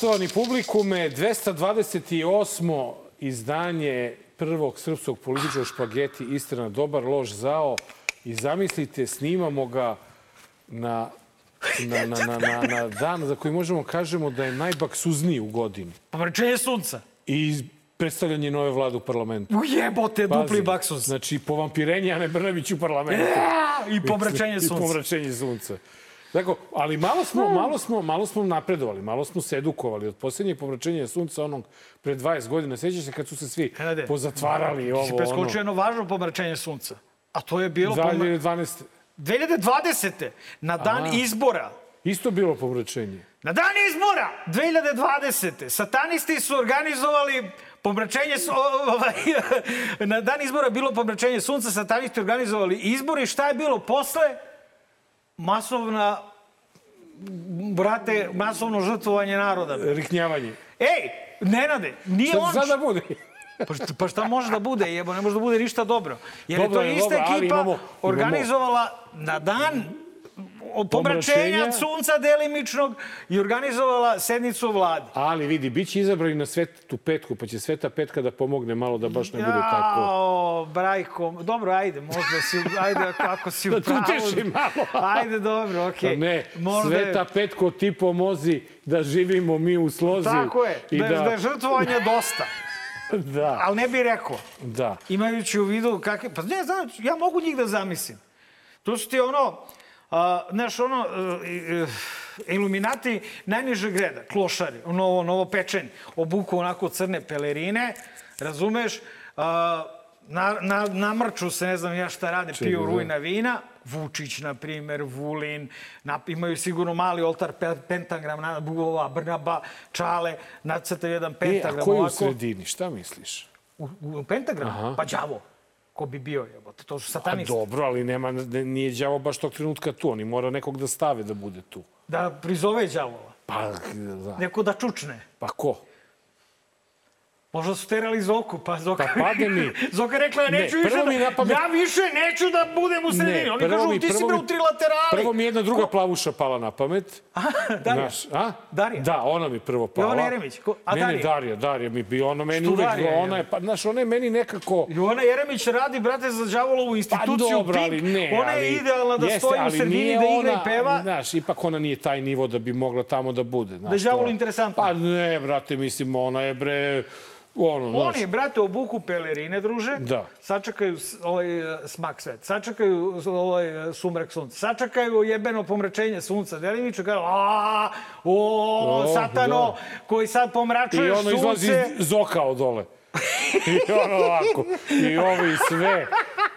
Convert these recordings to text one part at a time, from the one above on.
Poštovani publikume, 228. izdanje prvog srpskog političkog špageti Istina dobar, loš zao. I zamislite, snimamo ga na, na, na, na, na, na dan za koji možemo kažemo da je najbaksuzniji u godini. Pomračenje sunca. I predstavljanje nove vlade u parlamentu. Ujebote, dupli Pazi, baksus. Znači, povampirenje Ane Brnabić u parlamentu. Ja, I pomračenje I sunca. pomračenje sunca. Dakle, ali malo smo, malo, smo, malo smo napredovali, malo smo se edukovali od posljednjeg pomračenja sunca onog pre 20 godina. Sjećaš se kad su se svi Nenade, pozatvarali Ti ovo, si ono. preskočio jedno važno pomračenje sunca. A to je bilo Za pomra... 2012. 2020. Na dan Aha. izbora. Isto bilo pomračenje. Na dan izbora 2020. Satanisti su organizovali pomračenje ovaj, na dan izbora bilo pomračenje sunca, satanisti organizovali izbori. Šta je bilo posle? Masovna brate, masovno žrtvovanje naroda. Riknjavanje. Ej, Nenade, nije Šta on... će sada bude? Pa šta, pa šta može da bude, jebo, ne može da bude ništa dobro. Jer Dobro je to ista dobro, ekipa imamo- organizovala na dan pomračenja sunca delimičnog i organizovala sednicu vlade. Ali vidi, bit će izabrani na svetu petku, pa će sveta petka da pomogne malo da baš ne bude tako. Jao, brajko, dobro, ajde, možda si, ajde, ako si u Da pravu. uteši malo. Ajde, dobro, okej. Da ne, Možda sveta petko ti pomozi da živimo mi u slozi. Tako je, I da, je- da je žrtvovanja dosta, da, ali ne bih rekao. da. imajući u vidu kakve... Pa ne, znam, ja mogu njih da zamislim. To su ti ono, znaš, ono, e, e, iluminati najnižeg reda, klošari, novo, novo pečeni, obuku onako crne pelerine, razumeš, a, na, na, namrču se, ne znam ja šta rade, piju da. rujna vina, Vučić, na primer, Vulin, nap, imaju sigurno mali oltar, pe, pentagram, na, Bugova, Brnaba, Čale, nacrtaju jedan E, pentagram a ko je u sredini? Šta misliš? U, u pentagram? Aha. Pa đavo. Ko bi bio, jebote? To su Pa satanisti. dobro, ali nema, ne- nije đavo baš tog trenutka tu. Oni mora nekog da stave da bude tu. Da prizove đavola. Pa, da. Neko da čučne. Pa ko? Možda su terali Zoku, pa Zoka... Pa pade mi. Zoka rekla, ja neću Ne, više da... mi na pamet- Ja više neću da budem u sredini. Ne, Oni kažu, mi- ti si bre u trilaterali. Prvo mi jedna druga plavuša pala na pamet. Darija. Znaš, a? Darija. Da, ona mi prvo pala. Jovana Jeremić. Ko- a ne, ne, Darija? Darija, Darija mi bi, ona meni Što uvek, Darija, ona je, pa, znaš, ona je meni nekako... Jovana Jeremić radi, brate, za đavolovu instituciju Pa dobro, ali ne. Ona je idealna da jeste, stoji u sredini, da igra i peva. Znaš, ipak ona nije taj nivo da bi mogla tamo da bude. Znaš, Da je đavolu to- interesantna. Pa ne, brate, mislim, ona je bre... Ono, Oni, brate, obuku pelerine, druže. Da. Sačekaju ovaj smak svet. Sačekaju ovaj sumrak sunca. Sačekaju jebeno pomračenje sunca. Delimično kažu, a, o, satano, da. koji sad I pomračuješ ono izlazi sunce. iz zoka od dole. I ono ovako. I ovo i sve.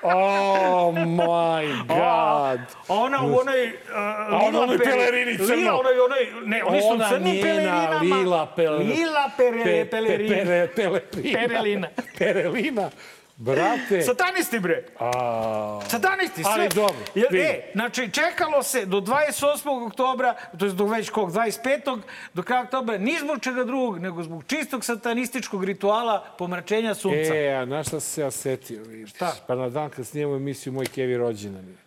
Oh my god. A ona u onoj... Uh, A ona u onoj pelerini crno. Lila, onoj, onoj, ne, oni su Ona crnim pelerinama. lila pele- Lila pere, Pe- pelerina. pe- pere- pelerina. Perelina. Perelina. Brate. Satanisti, bre. A, Satanisti, sve. Ali dobro, vidi. e, znači, čekalo se do 28. oktobra, to je do već kog, 25. do kraja oktobra, ni zbog čega drugog, nego zbog čistog satanističkog rituala pomračenja sunca. E, a na šta se ja setio? vidiš? Šta? Pa na dan kad snijemo emisiju Moj Kevi rođendan. je.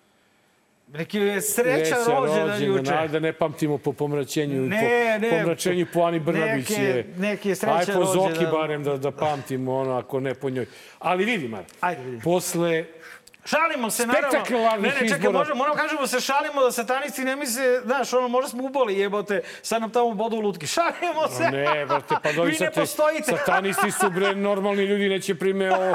Neki je srećan rođendan juče. Ajde da ne pamtimo po pomračenju, Ne, po, ne, pomračenju po Ani Brnabić. neki- je. neki je srećan Aj po Zoki rođendan. barem da, da pamtimo ono, ako ne po njoj. Ali vidi, Mar, Ajde, vidi. posle Šalimo se, naravno. Ne, ne, čekaj, možemo, moramo kažemo se šalimo da satanisti ne misle, znaš, ono, možda smo uboli jebote, sad nam tamo bodu u lutki. Šalimo se. Ne, brate, pa dovi Vi ne postojite. Satanisti su, bre, normalni ljudi neće prime o,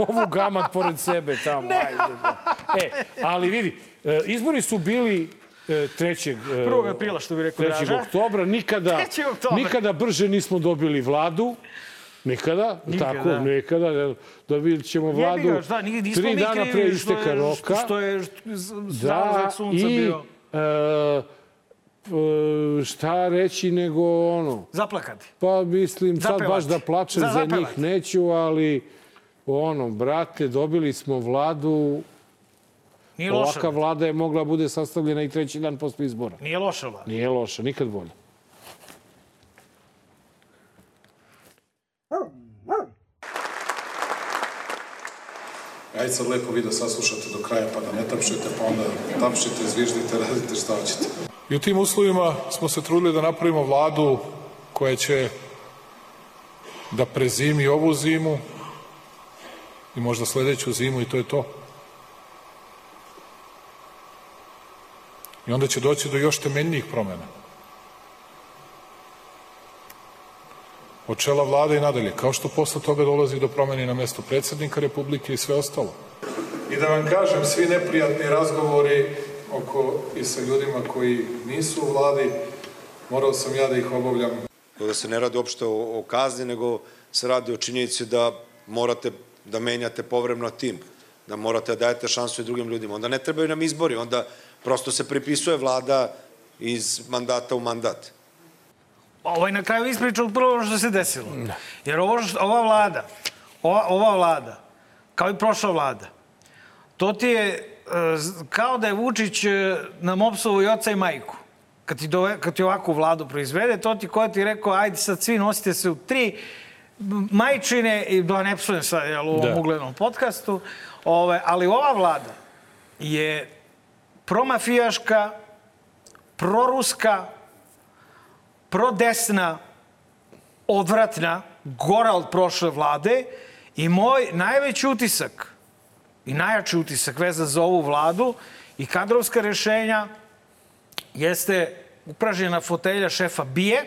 ovu gamat pored sebe tamo. Ne. Ajde, da. E, ali vidi, izbori su bili e, 3. e, 1. aprila, što bi rekao 3. Draža. oktobra. Nikada, 3. oktobra. nikada brže nismo dobili vladu. Nikada, Nikada. tako, nikada. Jel, Dobit ćemo vladu ni- nismo tri dana pre isteka roka. Što je zalazak Da, sunca i bio. e, šta reći nego ono, Zaplakati. Pa mislim, sad Zapevati. baš da plačem Za- za, njih neću, ali ono, brate, dobili smo vladu, Nije loša. ovaka vlada je mogla bude sastavljena i treći dan posle izbora. Nije loša vlada. Nije loša, nikad bolje. Ajde sad lepo vi da saslušate do kraja pa da ne tapšete, pa onda tapšite, zviždite, radite šta hoćete. I u tim uslovima smo se trudili da napravimo vladu koja će da prezimi ovu zimu i možda sledeću zimu i to je to. I onda će doći do još temeljnijih promena. Od čela vlade i nadalje, kao što posle toga dolazi do promeni na mesto predsednika Republike i sve ostalo. I da vam kažem, svi neprijatni razgovori oko i sa ljudima koji nisu u vladi, morao sam ja da ih obavljam. Da se ne radi uopšte o, o kazni, nego se radi o činjenici da morate da menjate povremno tim, da morate da dajete šansu i drugim ljudima. Onda ne trebaju nam izbori, onda prosto se pripisuje vlada iz mandata u mandat. Ovo je na kraju ispričao prvo što se desilo. Jer ovo, ova vlada, ova, ova vlada, kao i prošla vlada, to ti je e, kao da je Vučić e, nam opsovo i oca i majku. Kad ti, dove, kad ti ovakvu vladu proizvede, to ti koja ti je rekao, ajde sad svi nosite se u tri majčine, i da ne psujem sad jel, u ovom Da. uglednom podcastu, ove, ali ova vlada je promafijaška, proruska, prodesna, odvratna, gora od prošle vlade i moj najveći utisak i najjači utisak vezan za ovu vladu i kadrovska rešenja jeste upražnjena fotelja šefa Bije.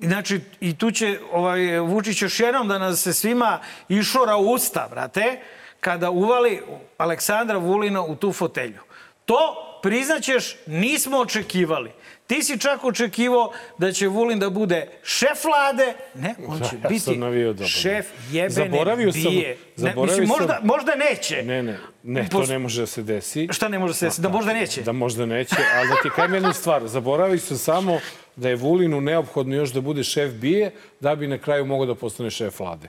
Znači, i tu će ovaj, Vučić još jednom da nas se svima išora u usta, brate, kada uvali Aleksandra Vulina u tu fotelju. To, priznaćeš, nismo očekivali. Ti si čak očekivao da će Vulin da bude šef vlade. Ne, on će Ja sam biti dobro. šef jebene Zaboravio sam- bije. Ne, zaboravio mislim, sam- možda, možda neće. Ne, ne, ne, to ne može da se desi. Šta ne može se desiti? Da možda neće? Da možda neće, ali da ti kajem jednu stvar. Zaboravio sam samo da je Vulinu neophodno još da bude šef bije, da bi na kraju mogao da postane šef vlade.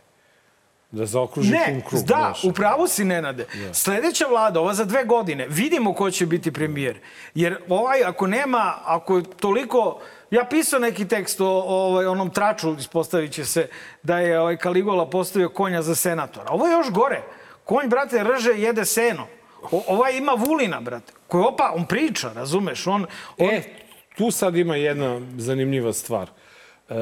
Da zaokruži pun Ne, krug. da, znaš. upravo si Nenade. Sledeća vlada, ova za dve godine, vidimo ko će biti premijer. Jer ovaj, ako nema, ako je toliko... Ja pisao neki tekst o, o ovaj, onom traču, ispostavit će se da je ovaj Kaligola postavio konja za senatora. Ovo je još gore. Konj, brate, rže i jede seno. O, ovaj ima Vulina, brate. Koji opa, on priča, razumeš? On, on, E, tu sad ima jedna zanimljiva stvar. E,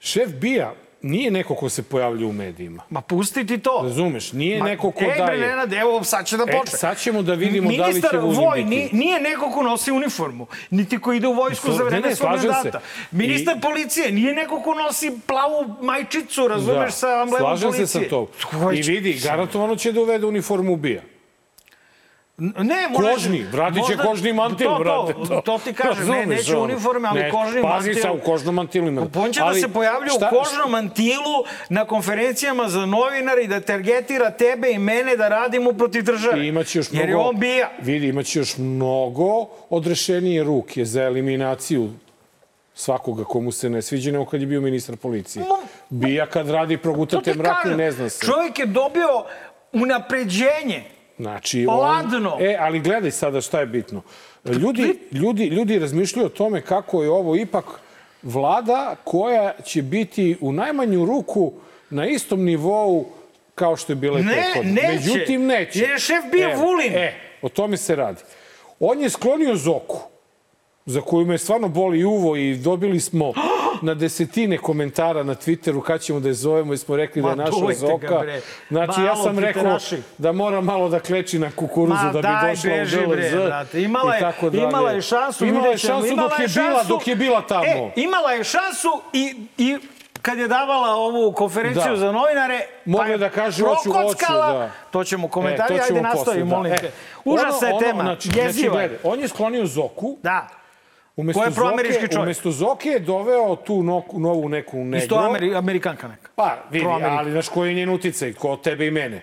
šef bija nije neko ko se pojavlja u medijima. Ma pusti ti to. Razumeš? Nije Ma, neko ko ej, bre, daje. Nenade, evo, sad će da E, počne. sad ćemo da vidimo da li će Ministar Vulin voj biti. ni- nije neko ko nosi uniformu, niti ko ide u vojsku za vreme svog slažem mandata. Ministar I- policije nije neko ko nosi plavu majčicu, razumeš, Da, sa amblemom slažem policije. se sa to. I vidi, garantovano će da uvede uniformu bija. Ne, možda- Kožni, vratit će možda- kožni mantil, to, brate. To, to ti kažem, ne, neće uniforme, ali Ne, kožni pazi mantil. sa, u kožnom mantilu ima. On će da Ali se pojavlja šta- u kožnom mantilu na konferencijama za novinare i da targetira tebe i mene da radimo protiv države. I imaće još mnogo... Jer je on bija. Vidi, imaće još mnogo odrešenije ruke za eliminaciju svakoga komu se ne sviđa, nego kad je bio ministar policije. Bija kad radi To progutate mrak i ne zna se. Čovjek je dobio unapređenje. Znači, on, Ladno. E, ali gledaj sada šta je bitno. Ljudi, ljudi, ljudi razmišljaju o tome kako je ovo ipak vlada koja će biti u najmanju ruku na istom nivou kao što je bila i Ne, neće. Međutim, neće. Jer je šef bio Evo, Vulin. E, o tome se radi. On je sklonio Zoku, za koju me stvarno boli uvo i dobili smo na desetine komentara na Twitteru kad ćemo da je zovemo i smo rekli da je naša ga, Zoka. bre. Znači, ja sam rekao da mora malo da kleči na kukuruzu Ma da bi daj, došla beži, u DLZ brate. Imala i je, tako dalje. imala je šansu, Imala je šansu Imala dok je bila, šansu- dok je bila tamo. E, imala je šansu i, i kad je davala ovu konferenciju Da. za novinare, Mogla pa je da kaže hoću, hoću, da. To ćemo E, komentari, to ajde ćemo nastavi, posle, da. molim E, te. Užasna je tema, znači, jeziva znači, je. gledaj, on je sklonio Zoku, Da, umesto Ko je proamerički čovjek? umesto Zoke je doveo tu noku, novu neku negro. isto Ameri, Amerikanka neka. Pa, vidi, ali znaš koji je njen uticaj? Ko tebe i mene?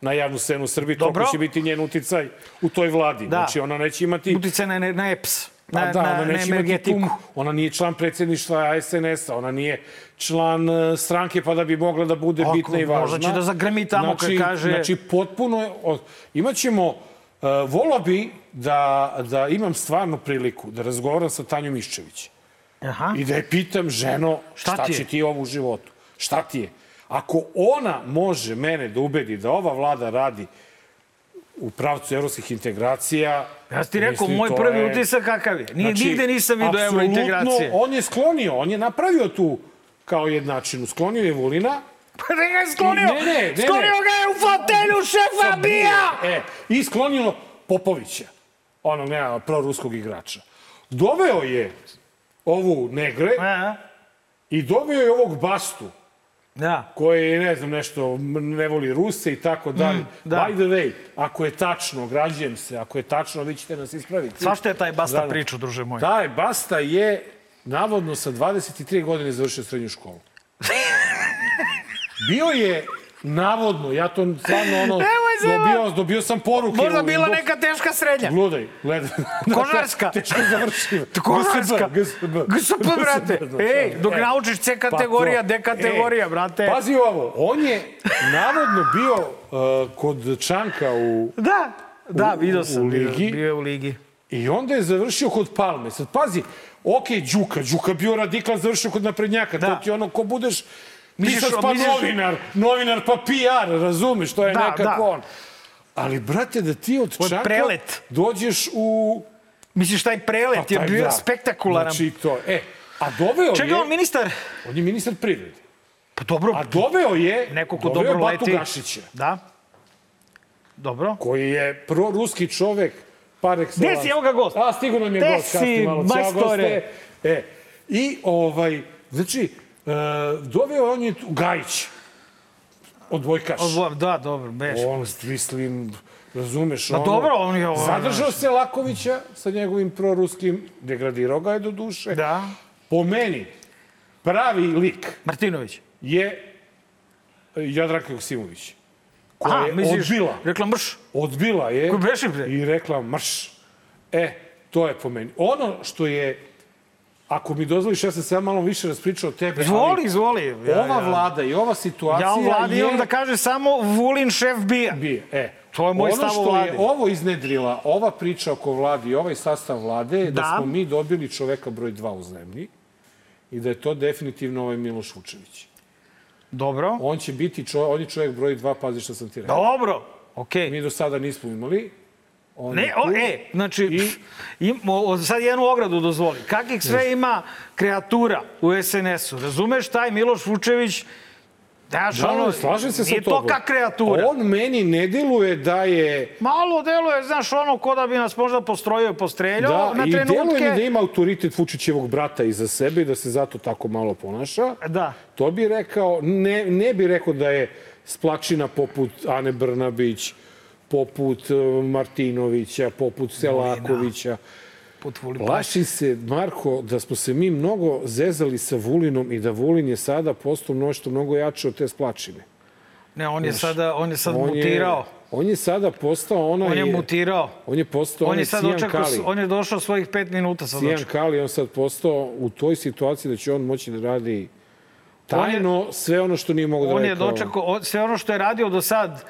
Na javnu scenu u Srbiji, Dobro. toliko će biti njen uticaj u toj vladi. Da. Znači, ona neće imati... Uticaj na, na EPS, Pa na, da, na, ona na neće imati energetiku. tu, ona nije član predsjedništva SNS-a, ona nije član e, stranke pa da bi mogla da bude Ako, bitna i važna. možda će da zagrmi tamo kad znači, kaže- Znači, potpuno Imaćemo... Uh, volao bi da, da imam stvarnu priliku da razgovaram sa Tanjom Iščević Aha. i da je pitam, ženo, Šta šta, ti će ti ovo u životu? Šta ti je? Ako ona može mene da ubedi da ova vlada radi u pravcu evropskih integracija. Ja ti rekao, moj prvi je- utisak kakav je. Nije, Znači, nigde nisam vidio apsolutno, eurointegracije. On je sklonio, on je napravio tu kao jednačinu. Sklonio je Vulina. Pa ne ga je sklonio. Ne, ne, ne, sklonio ga je u fotelju šefa bija! E, i sklonio Popovića, onog nema proruskog igrača. Doveo je ovu Negre A, i doveo je ovog Bastu, Da. koji ne znam, nešto, ne voli Ruse i tako dalje. da. By the way, ako je tačno, građujem se, ako je tačno, vi ćete nas ispraviti. Svašta je taj Basta Da, da. priču, druže moj. Taj Basta je navodno sa 23 godine završio srednju školu. Bio je navodno, ja to stvarno ono, dobio, dobio sam poruke. Možda u bila neka teška srednja. Gledaj, gledaj. Kožarska. Teško završio. Kožarska. GSB. GSP, brate. GSB, Ej, dok e. naučiš C Pa kategorija. D kategorija, E, brate. Pazi ovo, on je navodno bio uh, kod Čanka u... Da, da, U- vidio u sam. bio- ligi? Bio je u ligi. I onda je završio kod Palme. Sad pazi, ok, Đuka, Đuka bio radikal, završio kod naprednjaka. Da. To ti ono ko budeš Misliš- pisac pa misliš- novinar, novinar pa PR, razumeš, to je Da, nekako da. on. Ali, brate, da ti od, Od Čanka prelet. dođeš u... Misliš, taj prelet je taj, bio da. spektakularan. Znači to, e, a doveo Čega je... on ministar? On je ministar privrede. Pa dobro, A doveo je... neko ko dobro je Batu leti. Gašića, Da. Dobro. koji je proruski čovek par excellence. Gde si, evo ga gost? A, stigo nam je Gde gost, kasni si, majstore? E, I, ovaj, znači, doveo on je Gajić, odbojkaš. Ovo, da, dobro, beš. On, mislim, razumeš, Ma ono... dobro, on je ovo, Zadržao se Lakovića sa njegovim proruskim, degradirao ga je do duše. Da. Po meni, pravi lik Martinović. je Jadranka Joksimović. Koja Aha, je misliš, odbila. rekla mrš. Odbila je Ko beše, bre? i rekla marš. E, to je po meni. Ono što je, ako mi dozvoliš, ja sam se ja malo više raspričao o tebe, Izvoli, izvoli. Ja, ova ja. vlada i ova situacija Ja vladi je... da kaže samo Vulin šef bija. Bije. E, To je moj ono stav o što vladi. je ovo iznedrila, ova priča oko vladi i ovaj sastav vlade, je da, Da. smo mi dobili čoveka broj dva u zemlji i da je to definitivno ovaj Miloš Vučević. Dobro. On će biti čo, on je čovjek broj dva, pazi što sam ti rekao. Dobro. Okej. Mi do sada nismo imali. On Ne, o, e, znači, I- im, o, sad jednu ogradu dozvoli. Kakih sve ima kreatura u SNS-u? Razumeš, taj Miloš Vučević, Znaš, Da, ono, slažem se sa nije tobom. to ka kreatura. On meni ne deluje da je... Malo deluje, znaš, ono, ko da bi nas možda postrojio i postreljao Da, na i trenutke. deluje mi da ima autoritet Vučićevog brata iza sebe i da se zato tako malo ponaša. Da. To bi rekao, ne, ne bi rekao da je splačina poput Ane Brnabić, poput eh, Martinovića, poput Selakovića. Plaši se, Marko, da smo se mi mnogo zezali sa Vulinom i da Vulin je sada postao mnošto mnogo jače od te splačine. Ne, on je sada, on je sad On mutirao. Je, on je sada postao onaj... On je mutirao. On je postao On je sad Sijan očekao, Kali. on je došao svojih pet minuta sad Sijan očekao. Kali, on sad postao u toj situaciji da će on moći da radi tajno sve ono što nije mogo da On radi je kao dočekao, on- sve ono što je radio do sad,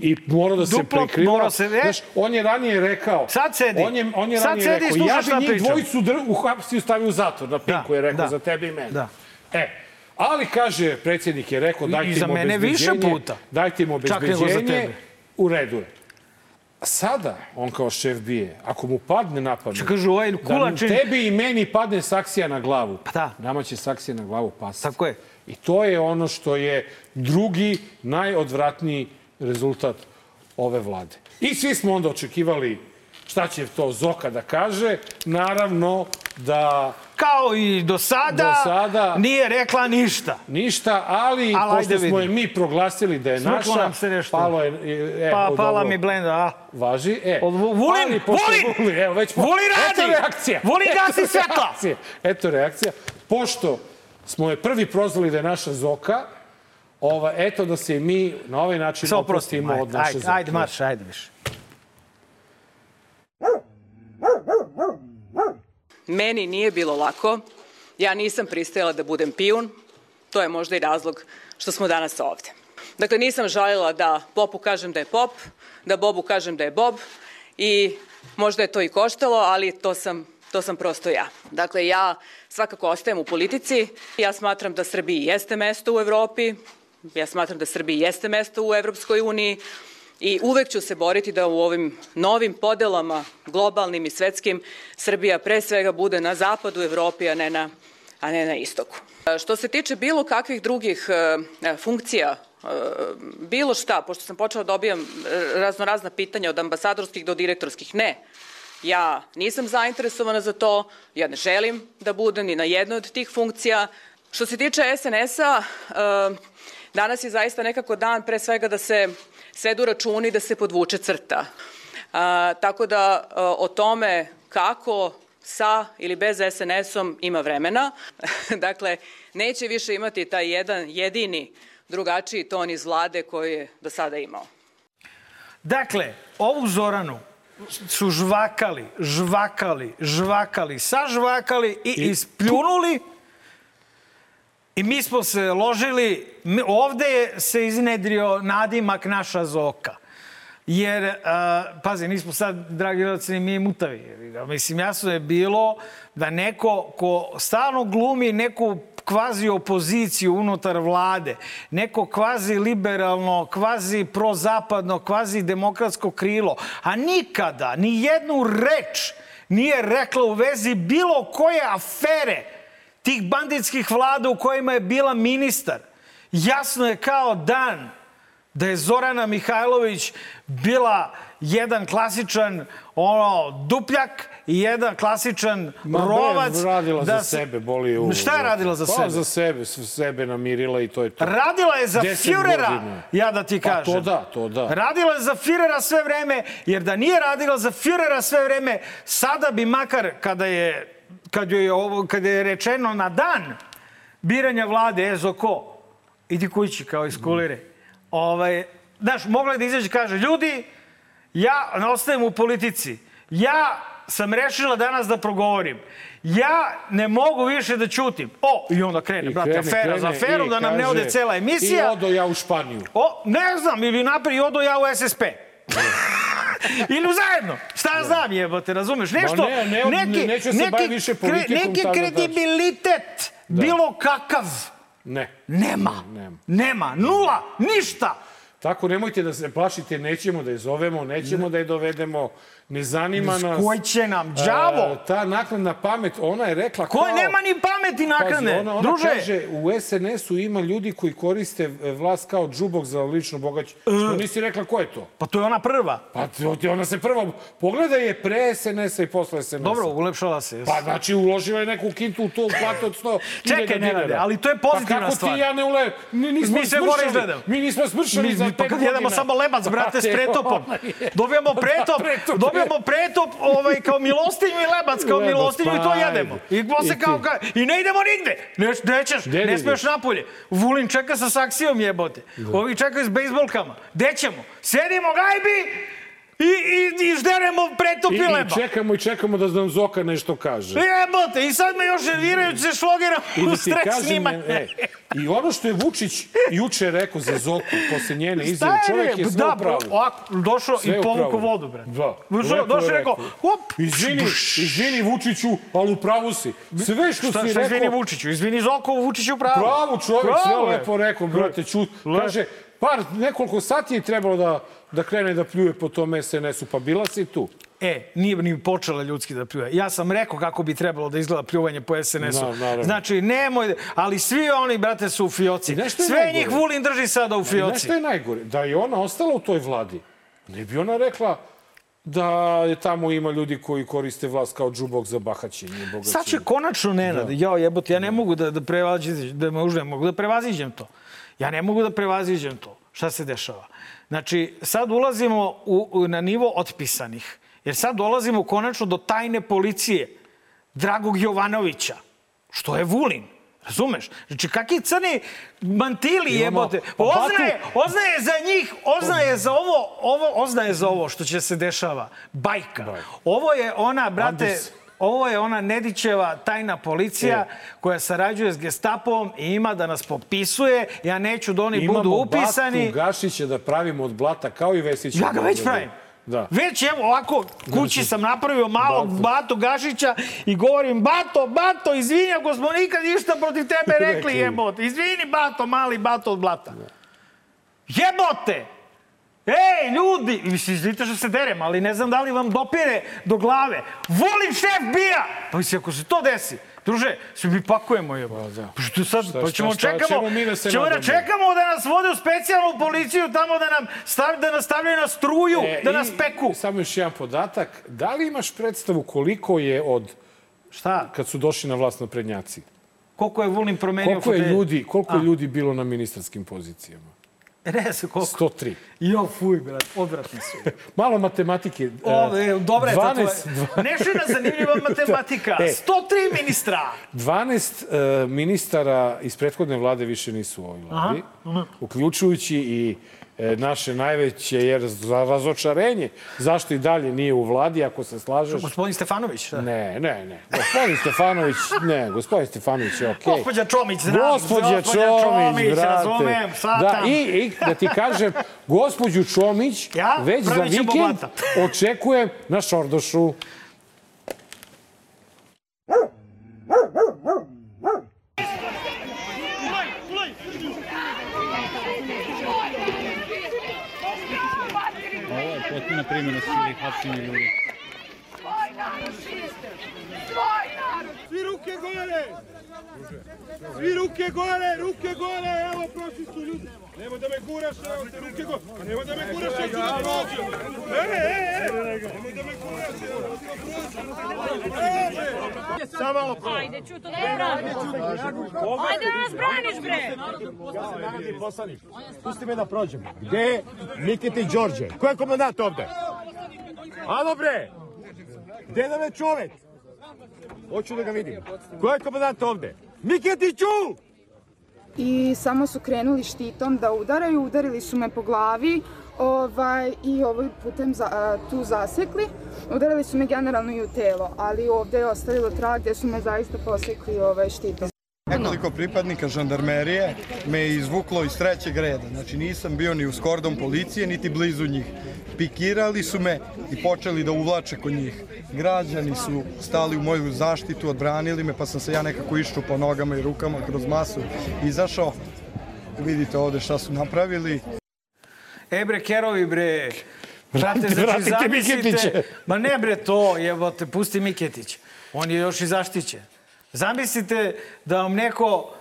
I mora da se Duplo mora se- e? Znaš, on je ranije rekao... Sad sedi. On je, on je Sad ranije sedi i rekao, ja bi njih pričam. dvojicu dr, uhapsio i stavio u zatvor. Na Pinku je rekao da. za tebe i mene. Da. E, ali kaže, predsjednik je rekao, dajte za im mene više obezbeđenje, puta. Dajte im za obezbeđenje, u redu je. Sada, on kao šef bije, ako mu padne na pamet, kažu, ovaj da kulačin... tebi i meni padne saksija na glavu, Pa da. nama će saksija na glavu pasati. Tako je. I to je ono što je drugi, najodvratniji rezultat ove vlade. I svi smo onda očekivali šta će to Zoka da kaže. Naravno da Kao i do sada, Do sada- nije rekla ništa. ništa, ali Al, ajde pošto smo je mi proglasili da je Smrklo naša, nam se nešto. palo je... E, Pa, od pala ovo mi blenda, a? Važi, e. Od Vu- Vulin, ali Vulin! Vulin, evo već... Vulin Eto radi! reakcija! Vulin Eto gasi svetla! reakcija. Eto reakcija. Pošto smo je prvi prozvali da je naša Zoka, ova, eto da se mi na ovaj način Se oprostimo oprostimo, od ajde, naše ajde, ajde, marš, ajde više. Meni nije bilo lako. Ja nisam pristajala da budem pijun. To je možda i razlog što smo danas ovde. Dakle, nisam žaljela da Popu kažem da je Pop, da Bobu kažem da je Bob i možda je to i koštalo, ali to sam, to sam prosto ja. Dakle, ja svakako ostajem u politici. Ja smatram da Srbiji jeste mesto u Evropi. Ja smatram da Srbiji jeste mesto u Evropskoj uniji. i uvek ću se boriti da u ovim novim podelama, globalnim i svetskim, Srbija pre svega bude na zapadu Evropi, a ne na, a ne na istoku. Što se tiče bilo kakvih drugih e, funkcija e, bilo šta, pošto sam počela da dobijam razno razna pitanja od ambasadorskih do direktorskih, ne. Ja nisam zainteresovana za to, ja ne želim da budem ni na jednoj od tih funkcija. Što se tiče SNS-a, e, danas je zaista nekako dan pre svega da se svedu računi da se podvuče crta. A, tako da o tome kako sa ili bez SNS-om ima vremena. dakle, neće više imati taj jedan jedini drugačiji ton iz vlade koji je do sada imao. Dakle, ovu Zoranu su žvakali, žvakali, žvakali, sažvakali i, I ispljunuli i mi smo se ložili, ovde se iznedrio nadimak naša Zoka. Jer, uh, pazi, nismo sad, dragi gledalci, mi mutavi. Mislim, jasno je bilo da neko ko stalno glumi neku kvazi opoziciju unutar vlade, neko kvazi liberalno, kvazi prozapadno, kvazi demokratsko krilo, a nikada ni jednu reč nije rekla u vezi bilo koje afere tih banditskih vlada u kojima je bila ministar. Jasno je kao dan da je Zorana Mihajlović bila jedan klasičan ono dupljak i jedan klasičan Ma, rovac. Ne, radila da za se... sebe, boli u... Šta je radila za pa, sebe? za sebe, sebe namirila i to je to. Radila je za Führera, ja da ti Pa, kažem. to da, to da. Radila je za Führera sve vreme, jer da nije radila za Führera sve vreme, sada bi makar kada je, kad je, ovo, kada je rečeno na dan biranja vlade, ezo ko, idi kući kao iz kulire. Ovaj, znaš, mogla je da izađe kaže, ljudi, ja ne ostajem u politici. Ja sam rešila danas da progovorim. Ja ne mogu više da ćutim. O, i onda krene, I brate, krene, afera krene za aferu, da nam ne kaže, ode cela emisija. I odo ja u Španiju. O, ne znam, ili napred i odo ja u SSP. ili zajedno. Šta ja znam, jebote, razumeš? Nešto, ne, ne, neki, neću se neki, više politikom, neki tako da kredibilitet, bilo kakav, Ne. nema. Nema. Nema. Nula. Ništa. Tako nemojte da se plašite, nećemo da je zovemo, nećemo da je dovedemo, ne zanima nas. Koji će nam, đavo? E, ta naknadna pamet, ona je rekla Koji kao... nema ni pameti naknadne. Pazi, ona, ona Druže, kaže, u SNS-u ima ljudi koji koriste vlast kao džubok za lično bogaćenje. Što nisi rekla ko je to? pa to je ona prva. Pa to ona se prva... Pogledaj je pre SNS-a i posle SNS-a. Dobro, ulepšala se. Pa znači uložila je neku kintu u to platu od 100 Čekaj, Nenade, ali to je pozitivna pa kako stvar. ti ja ne ule... Mi nismo Mi sve gore izgledamo. Mi nismo smršali Mi, za mi, pet pa kad godina. jedemo samo lebac, brate, s Brate, pretopom. Dobijamo Pretop, dobijamo pretop ovaj, kao milostinju i lebac kao Lebac, milostinju i to jedemo. I posle kao, kao, i ne idemo nigde. Ne, nećeš, Gde ne smiješ napolje. Vulin čeka sa saksijom jebote. Ovi čekaju s bejsbolkama. Gde ćemo? Sedimo gajbi i, i, i žderemo pretop i, I, čekamo i čekamo da nam Zoka nešto kaže. Jebote, i sad me još nerviraju se šlogera I u da ti stres kažem, snimanje. e, i ono što je Vučić juče rekao za Zoku, posle njene izjave, čovjek je sve da, u pravu. ovako, došao Sve i povuku vodu, bre. Da. Došao, došao i rekao, hop, Izvini, izvini Vučiću, ali u pravu si. Sve što Šta, si šta izvini rekao, Vučiću? Izvini Zoko, Vučić je u pravu. pravu čovjek, sve Pravo je. lepo rekao, brate, čut. Kaže, par, nekoliko sati je trebalo da, da krene da pljuje po tom SNS-u, pa bila si tu. E, nije ni počela ljudski da pljuje. Ja sam rekao kako bi trebalo da izgleda pljuvanje po SNS-u. Da, naravno. znači, nemoj, ali svi oni, brate, su u fioci. Sve njih Vulin drži sada u fioci. šta je najgore? Da je ona ostala u toj vladi, ne bi ona rekla da je tamo ima ljudi koji koriste vlast kao džubok za bahaćenje bogaćenje. Sad će konačno Nenad, da. jao jebote, ja ne mogu da, da prevaziđem, da me užne, mogu da prevaziđem to. Ja ne mogu da prevaziđem to. Šta se dešava? Znači, sad ulazimo u, u, na nivo otpisanih. Jer sad dolazimo konačno do tajne policije Dragog Jovanovića, što je Vulin. Razumeš? Znači, kakvi crni mantili jebote. pa Batu- Oznaje, oznaje za njih, oznaje za ovo, ovo, oznaje za ovo što će se dešava. Bajka. Ovo je ona, brate, Anders. Ovo je ona Nedićeva tajna policija E. koja sarađuje s gestapom i ima da nas popisuje. Ja neću da oni Imamo budu upisani. Batu Gašića da pravimo od blata kao i Vesića. Ja ga već pravim. Da. Već evo ovako, kući sam napravio malog Bato. Bato Gašića i govorim Bato, Bato, izvini ako smo nikad ništa protiv tebe rekli jebote. Izvini Bato, mali Bato od blata. Jebote! Ej, ljudi! Mislim, izvinite što se derem, ali ne znam da li vam dopire do glave. Volim šef bija! Pa mislim, ako se to desi, druže, svi mi pakujemo je. Pa, da. pa što sad, Šta- pa ćemo šta- šta čekamo, ćemo mi da se ćemo da čekamo da nas vode u specijalnu policiju tamo da nam stav, da nas stavljaju na struju, da E, nas i peku. Samo još jedan podatak. Da li imaš predstavu koliko je od Šta? kad su došli na vlast na prednjaci? Koliko je Vulin promenio Koliko je ljudi, koliko je ljudi bilo na ministarskim pozicijama? Ne znam koliko. 103. Jo, fuj, brat, odvratni su. Malo matematike. O, e, dobra je 12, to tvoje. Nešina zanimljiva matematika. E. 103 ministra. 12 uh, ministara iz prethodne vlade više nisu u ovoj vladi, uključujući i e, naše najveće jer za razočarenje zašto i dalje nije u vladi, ako se slažeš. Gospodin Stefanović. šta? Ne, ne, ne. Gospodin Stefanović, ne, gospodin Stefanović je okej. Gospođa Čomić, znam. Gospođa Čomić, brate. razumem, Da, shvatam. i, I da ti kažem, gospođu Čomić Ja? već za Pravit ćemo vikend očekujem na Šordošu. Primjena sile i ljudi. Svi ruke gore! Svi ruke gore, ruke gore, evo prošli su ljudi. Nemoj da me guraš, evo te ruke gore. Pa nemoj da me guraš, ja ću da prođem. E, e, e, nemoj da me guraš, evo da prođem. Evo bre! Samo malo pro. Ajde, čuto da me braniš. Ajde da nas braniš, bre! Narodni poslanik, pusti me da prođem. Gde je Nikiti Đorđe? Ko je komandant ovde? Alo bre! Gde nam je čovek? Hoću da ga vidim. Ko je komandant ovde? Nikitiću! I samo su krenuli štitom da udaraju, udarili su me po glavi ovaj, i ovaj putem za, tu zasekli. Udarili su me generalno i u telo, ali ovde je ostavilo trag gde su me zaista posekli ovaj, štitom. Nekoliko pripadnika žandarmerije me je izvuklo iz trećeg reda. Znači nisam bio ni u skordom policije, niti blizu njih. Pikirali su me i počeli da uvlače kod njih. Građani su stali u moju zaštitu, odbranili me, pa sam se ja nekako išču po nogama i rukama kroz masu izašao. Vidite ovde šta su napravili. E bre, kerovi bre. Brate, znači, vratite zamislite... Miketića. Ma ne bre to, jebote, pusti Miketić. On je još i zaštićen. Zamislite da vam neko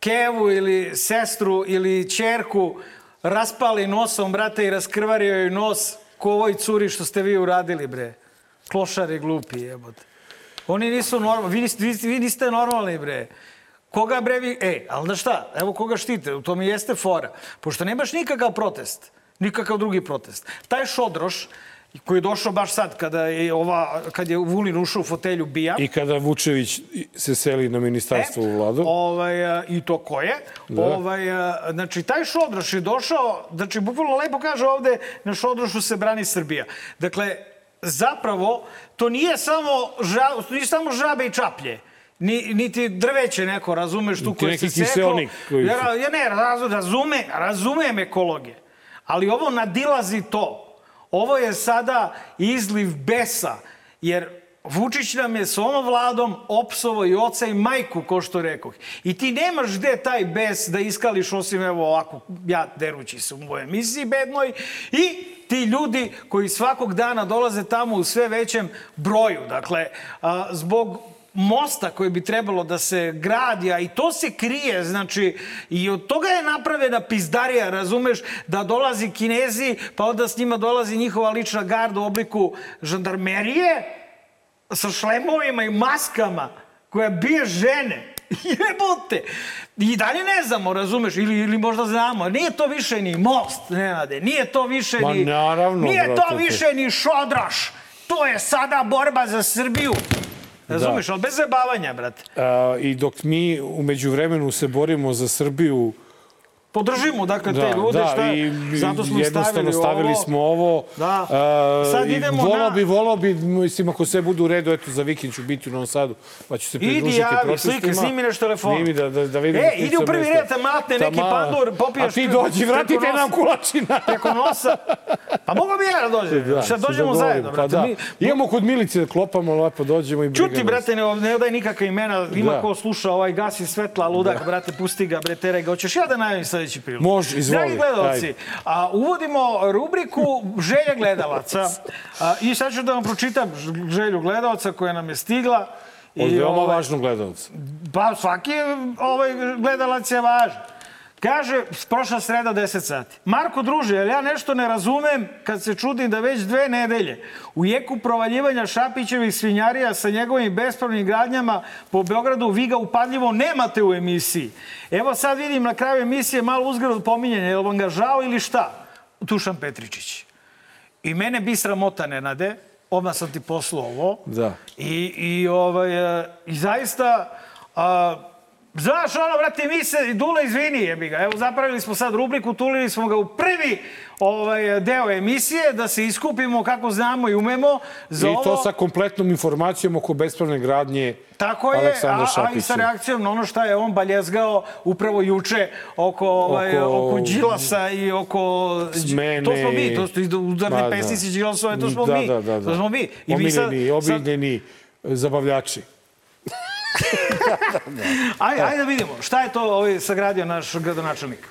kevu ili sestru ili čerku raspali nosom, brate, i raskrvario joj nos ko ovoj curi što ste vi uradili, bre. Klošari glupi, jebote. Oni nisu normalni, vi niste, vi, niste normalni, bre. Koga bre vi... E, ali da šta? Evo koga štite, u tom i jeste fora. Pošto nemaš nikakav protest, nikakav drugi protest. Taj Šodroš, koji je došao baš sad kada je, ova, kad je Vulin ušao u fotelju bija, I kada Vučević se seli na ministarstvo u vladu. Ovaj, a, I to ko je. Da. Ovaj, a, znači, taj Šodroš je došao, znači, bukvalno lepo kaže ovde, na Šodrošu se brani Srbija. Dakle, zapravo, to nije samo, ža, nije samo žabe i čaplje. Ni, niti drveće neko, razumeš, tu neki se kiseonik koji Ja, ja ne, razu, razume, razumem ekologe. Ali ovo nadilazi to. Ovo je sada izliv besa, jer Vučić nam je s ovom vladom opsovo i oca i majku, ko što rekoh. I ti nemaš gde taj bes da iskališ osim evo ovako, ja derući se u mojoj emisiji bednoj i ti ljudi koji svakog dana dolaze tamo u sve većem broju. Dakle, zbog mosta koji bi trebalo da se gradi, a i to se krije, znači, i od toga je napravena pizdarija, razumeš, da dolazi kinezi, pa onda s njima dolazi njihova lična garda u obliku žandarmerije, sa šlemovima i maskama, koja bije žene. Jebote! I dalje ne znamo, razumeš, ili, ili možda znamo. Nije to više ni most, Nenade. Nije to više Ma ni... naravno, Nije brate, to- više ni šodraš. To je sada borba za Srbiju. Razumeš, ali bez zabavanja, brate. A, I dok mi umeđu vremenu se borimo za Srbiju, Podržimo, dakle, te da, ljude, da, šta, i zato smo stavili, stavili ovo. smo ovo. Da. A, Sad idemo volao na- bi, volao bi, mislim, ako sve bude u redu, eto, za vikend ću biti u Novom Sadu, pa ću se Idi pridružiti javi, protestima. slike, snimi nešto telefon. Snimi da, da, da vidim. E, idi u prvi red, matne neki Tama- pandur, popijaš... A ti dođi, vratite nosa. nam kulačina. Preko nosa. Pa mogu bi ja da dođem. Da, se dođemo zajedno, Pa brate. da. Mi, Imamo kod Milice da klopamo, lepo dođemo i Čuti, brate, ne, ne odaj nikakve imena. Ima Da. ko sluša ovaj gasi svetla, ludak, brate, pusti ga, bre, teraj ga. Hoćeš ja da najavim sad sledeći prilog. Može, izvoli, Dragi gledalci, a, uvodimo rubriku želje gledalaca. A, I sad ću da vam pročitam želju gledalaca koja nam je stigla. Od veoma ovaj, važnog gledalca. Pa svaki ovaj gledalac je važan. Kaže, prošla sreda 10 sati. Marko druže, jel ja nešto ne razumem kad se čudim da već dve nedelje u jeku provaljivanja Šapićevih svinjarija sa njegovim bespravnim gradnjama po Beogradu vi ga upadljivo nemate u emisiji. Evo sad vidim na kraju emisije malo uzgrad pominjanja, je li vam ga žao ili šta? Tušan Petričić. I mene bi sramota, Nenade, odmah sam ti poslao ovo. Da. I, i, ovaj, e, i zaista, a, znaš ono, brate, mi se, Dule, izvini, jebi ga, evo zapravili smo sad rubriku, tulili smo ga u prvi ovaj, deo emisije, da se iskupimo kako znamo i umemo za I ovo. to sa kompletnom informacijom oko bespravne gradnje Tako je, a, a i sa reakcijom na ono šta je on baljezgao upravo juče oko, ovaj, Oko- oko Đilasa i oko... Smene To smo mi, to su udarne Ma, da. pesnici Đilasove, to smo da, mi. Da, da, da. To smo mi. I mi omiljeni, sad- sad- zabavljači. Ajde, ajde da vidimo, šta je to ovaj sagradio naš gradonačelnik?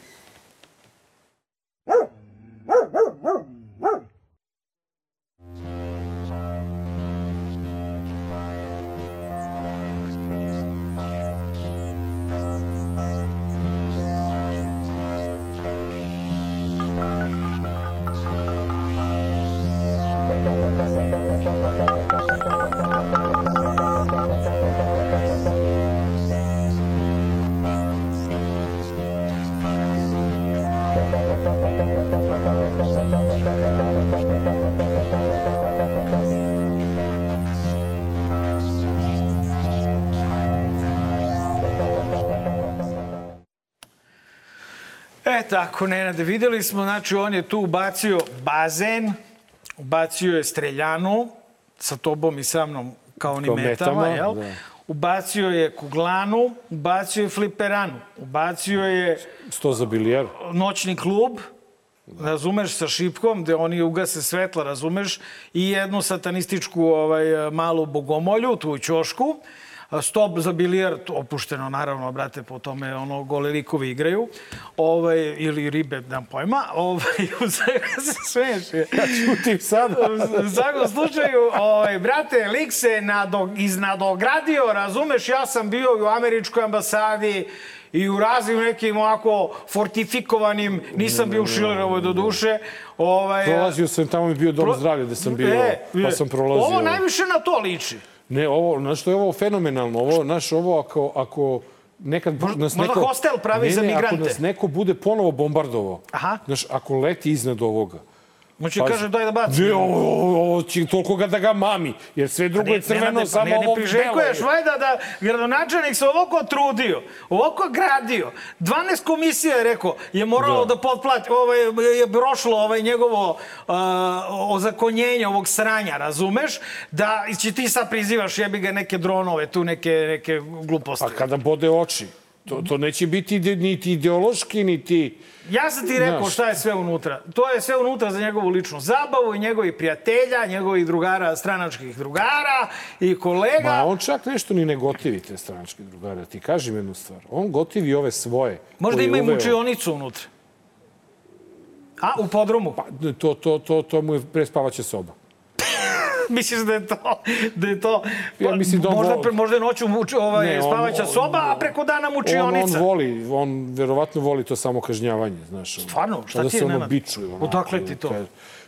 E tako, Nenade, videli smo, znači on je tu ubacio bazen, ubacio je streljanu, sa tobom i sa mnom kao onim Kao metama, metama, jel? da. Ubacio je kuglanu, ubacio je fliperanu, ubacio je Sto za bilijar. noćni klub, razumeš, sa šipkom, gde oni ugase svetla, razumeš, i jednu satanističku ovaj, malu bogomolju, tu u ćošku, stop za bilijard, opušteno naravno, brate, po tome ono, gole likovi igraju, ovaj, ili ribe, dam pojma, ovaj, u se smeješ. Ja čutim sad. U svakom slučaju, ovaj, brate, lik se nado, iznadogradio, razumeš, ja sam bio u američkoj ambasadi i u raznim nekim ovako fortifikovanim, nisam bio u Šilerovoj do duše. Ovaj, Prolazio sam, tamo mi bio dom pro- zdravlja gde sam bio, E, pa e, sam prolazio. Ovo najviše na to liči. Ne, ovo, znaš što je ovo fenomenalno? Ovo, znaš, ovo ako, ako nekad bu- nas možda neko... hostel pravi ne, za migrante. Ako nas neko bude ponovo bombardovao, Aha. znaš, ako leti iznad ovoga, Pazi. kaže daj da baci. Ne, ovo, ovo, ovo će toliko ga da ga mami, jer sve drugo je crveno, pa samo ne, ne ovo priželjkuješ belo. vajda da gradonačelnik se ovoliko trudio, ovoliko gradio. 12 komisija je rekao, je moralo da, Da. potplati, ovaj, je prošlo ovaj njegovo uh, ozakonjenje ovog sranja, razumeš? Da će ti sad prizivaš jebi ga neke dronove, tu neke, neke gluposti. Pa kada bode oči, to, to neće biti niti ideološki, niti... Ja sam ti rekao Znaš. šta je sve unutra. To je sve unutra za njegovu ličnu zabavu i njegovih prijatelja, njegovih drugara, stranačkih drugara i kolega. Ma on čak nešto ni ne gotivi te stranačke drugare. Ti kažem jednu stvar. On gotivi ove svoje. Možda ima i uveo. mučionicu unutra. A, u podrumu? Pa, to, to, to, to mu je prespavaća soba. Misliš da je to... Da je to Ja mislim da on možda, voli. možda je noću muč, ovaj, Ne, on- spavaća on- soba, a preko dana On, mučionica. on voli, on verovatno voli to samo kažnjavanje, znaš. Stvarno? Šta ti je, se ono Nenad? bičuje. onako, Odakle ti to?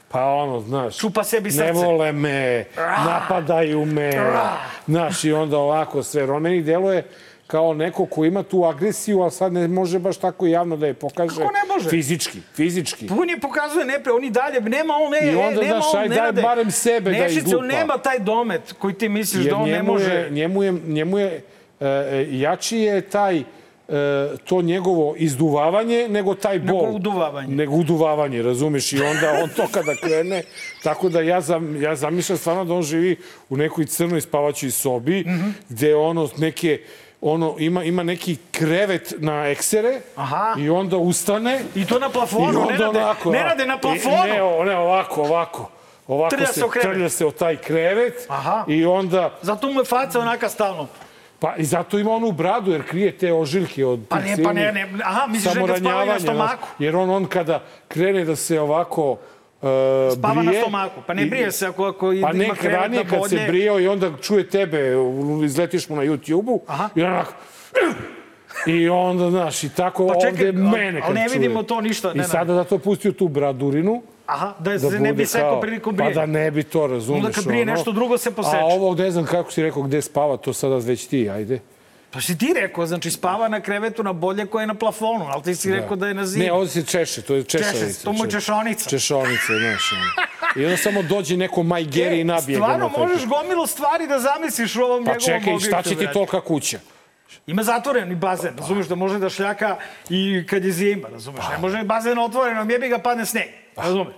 Pa ono, znaš... Čupa sebi Ne srce. vole me, napadaju me, znaš, i onda ovako sve. Jer on meni deluje kao neko ko ima tu agresiju, ali sad ne može baš tako javno da je pokaže. Kako ne može? Fizički, fizički. On je pokazuje nepre, on i dalje, nema on, ne, I onda, nema znaš, on, aj, daj Nenade, barem sebe da Nešice, izlupa. on nema taj domet koji ti misliš Jer da on ne može... Je, njemu je, njemu je e, e, jači je taj e, to njegovo izduvavanje nego taj bol. Nego uduvavanje. Nego uduvavanje, razumeš? I onda on to kada krene, tako da ja, zam, ja zamišljam stvarno da on živi u nekoj crnoj spavaćoj sobi, Mhm. gde ono neke ono ima ima neki krevet na eksere Aha. i onda ustane I to na i plafonu, onda Nenade, onako, Nenade, na i- plafonu. Ne, ne, ovako, ovako. Ovako Trlja se, trlja se o taj krevet Aha. i onda Zato mu je faca onaka stalno. Pa i zato ima onu bradu, jer krije te ožiljke od Pa ne, pa ne, ne, aha, misliš da ga spavaju na stomaku? Jer on, on kada krene da se ovako uh, Spava na brije... stomaku, pa ne i- brije se ako, ako Pa ima ne, krevet ranije na kad se brijao i onda čuje tebe, izletiš mu na YouTube-u i onako... I onda, znaš, i tako Pa čekaj, ovde mene kad ne čuje. vidimo to ništa, I Nenade. sada zato pustio tu bradurinu, Aha, da, da se ne bi sekao kao- prilikom Pa brijanja. da ne bi to, razumeš. Onda kad brije ono. nešto drugo se poseče. A ovo, ne znam kako si rekao, gde spava, to sada već ti, ajde. Pa si ti rekao, znači spava na krevetu na bolje koje je na plafonu, ali ti si rekao da je na zidu. Ne, ovde se češe, to je češavica. Češe, to mu je Če- češonica. Češonica, znaš. I onda samo dođe neko Maj Geri i nabije ga. E, Stvarno možeš gomilu stvari da zamisliš u ovom Pa njegovom čekaj, šta objektu, će ti brate. tolika kuća? Ima zatvoren i bazen, razumeš da može da šljaka i kad je zima, razumeš. Ne može bazen otvorenom, jebi ga padne sneg, razumeš.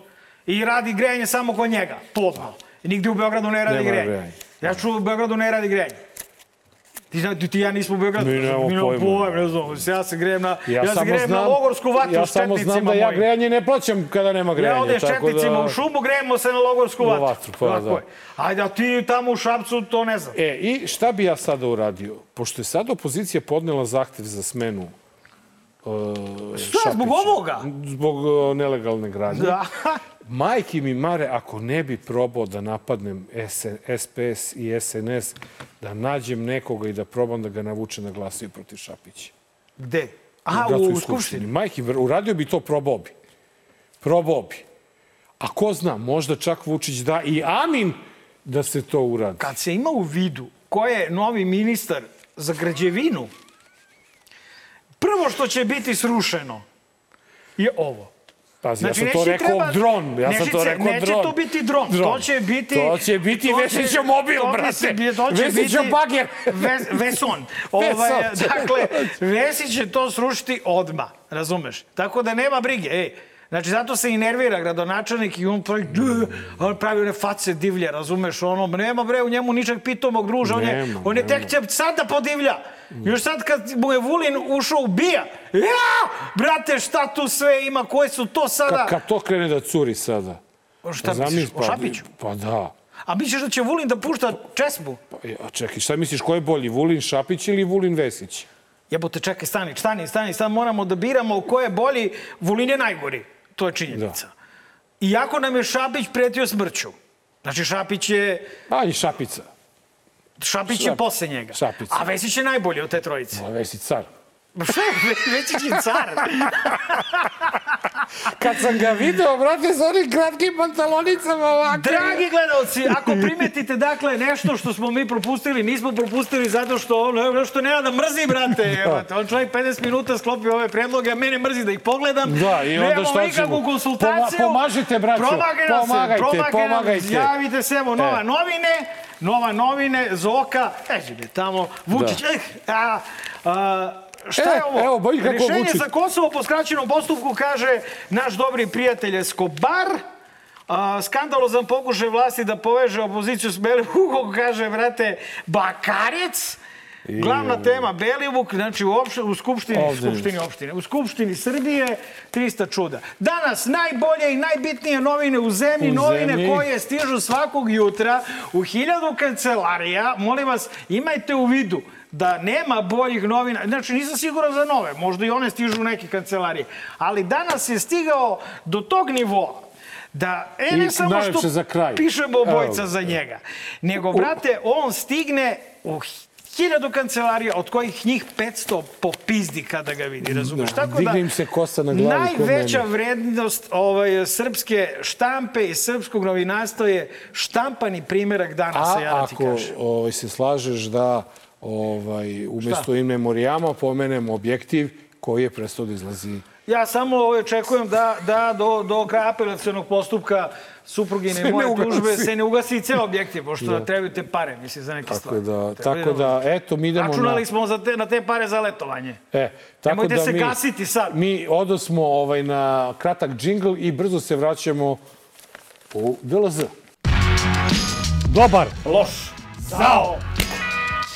I radi grejanje samo kod njega, podno. I nigde u Beogradu ne radi Nema grejanje. grejanja. Ja čuo u Beogradu ne radi grejanje. Ti, zna- ti, ti ja nismo u Beogradu. Mi nemamo pojma. pojma, ne znam. Ja se grejem na, ja, se samo grejem na znam- logorsku vatru Ja s samo znam četnicima da ja grejanje ne plaćam kada nema grejanja. Ja ovde s četnicima da... u šumu grejemo se na logorsku Na vatru. vatru, pa Tako da. je. Ajde, a ti tamo u Šapcu, to ne znam. E, i šta bi ja sada uradio? Pošto je sada opozicija podnela zahtev za smenu uh, Šta, zbog ovoga? Zbog uh, nelegalne gradnje. Da. Majki mi mare, ako ne bi probao da napadnem SN, SPS i SNS, da nađem nekoga i da probam da ga navučem da glasaju protiv Šapića. Gde? Aha, gradskoj u, u Skupštini. Majki, uradio bi to, probao bi. Probao bi. A ko zna, možda čak Vučić da i amin da se to uradi. Kad se ima u vidu ko je novi ministar za građevinu, prvo što će biti srušeno je ovo. Pazi, ja sam neće to rekao treba- dron. Ja sam neće to rekao neće dron. to biti dron. To će biti... To će biti to mobil, to brate. biti... bager. Ves, veson. Ovaj, dakle, Vesić će to srušiti odma, razumeš? Tako da nema brige. Ej, Znači, zato se i nervira gradonačelnik i on pravi, on pravi one face divlje, razumeš, ono, nema bre u njemu ničeg pitomog druža, on je, on je tek će sad da podivlja. Još sad kad mu je Vulin ušao ubija, ja, brate, šta tu sve ima, koje su to sada... Ka, kad to krene da curi sada? Šta Zamisli, misliš, o Šapiću? Pa da. A misliš da će Vulin da pušta česmu? Pa, ja, čekaj, šta misliš, ko je bolji, Vulin Šapić ili Vulin Vesić? Jebote, čekaj, stani, stani, stani, stani, moramo da biramo ko je bolji, Vulin je najgori. To je činjenica. Iako nam je Šapić pretio smrću. Znači, Šapić je, A, i Šapica. Šapić je Šap- posle njega. Šapić. A Vesić je najbolji od te trojice. A Vesić car. Šta, Ve- Vesić je car. Kad sam ga video, brate, sa onim kratkim pantalonicama ovako. Dragi gledalci, ako primetite dakle nešto što smo mi propustili, nismo propustili zato što on nešto nema da mrzi, brate. Jebate. On čovjek 50 minuta sklopi ove predloge, a mene mrzi da ih pogledam. Da, i onda šta ćemo? konsultaciju. Poma- pomažite, braćo. Pomagajte, promage nam, pomagajte. Javite se, evo, nova E. novine, nova novine, Zoka, eđe tamo, Vučić, Da. eh, a, a, Šta E, je ovo? evo, bolji kako Rešenje Vučić. za Kosovo po skraćenom postupku kaže naš dobri prijatelj Escobar. A, skandalozan pokušaj vlasti da poveže opoziciju s Belivukom, kaže, brate, Bakarec. Glavna tema Belivuk, znači u, opš, u skupštini, Ovde. skupštini opštine, u skupštini Srbije 300 čuda. Danas najbolje i najbitnije novine u zemlji, U novine zemlji. koje stižu svakog jutra u hiljadu kancelarija. Molim vas, imajte u vidu da nema boljih novina. Znači, nisam siguran za nove, možda i one stižu u neke kancelarije. Ali danas je stigao do tog nivoa da, e, ne I samo što za kraj. pišemo obojica Evo. za njega, nego, brate, on stigne u hiljadu kancelarija, od kojih njih 500 popizdi kada ga vidi, razumeš? Da, Tako da, im se kosa na glavi Najveća vrednost ovaj, srpske štampe i srpskog novinarstva je štampani primerak danasa, A ja da ti ako kažem. ovaj, se slažeš da ovaj, umesto in memorijama pomenemo objektiv koji je prestao da izlazi Ja samo ovaj, očekujem da, da do, do kraja apelacionog postupka suprugine moje ugasi. tužbe se ne ugasi i ceo objektiv, pošto Da. trebaju te pare, mislim, za neke Tako stvari. da, Trebaju tako da, eto, mi idemo Računali na... smo za te, na te pare za letovanje. E, tako Nemojte da se mi, gasiti sad. Mi odosmo ovaj, na kratak džingl i brzo se vraćamo u DLZ. Dobar. Loš. Zao.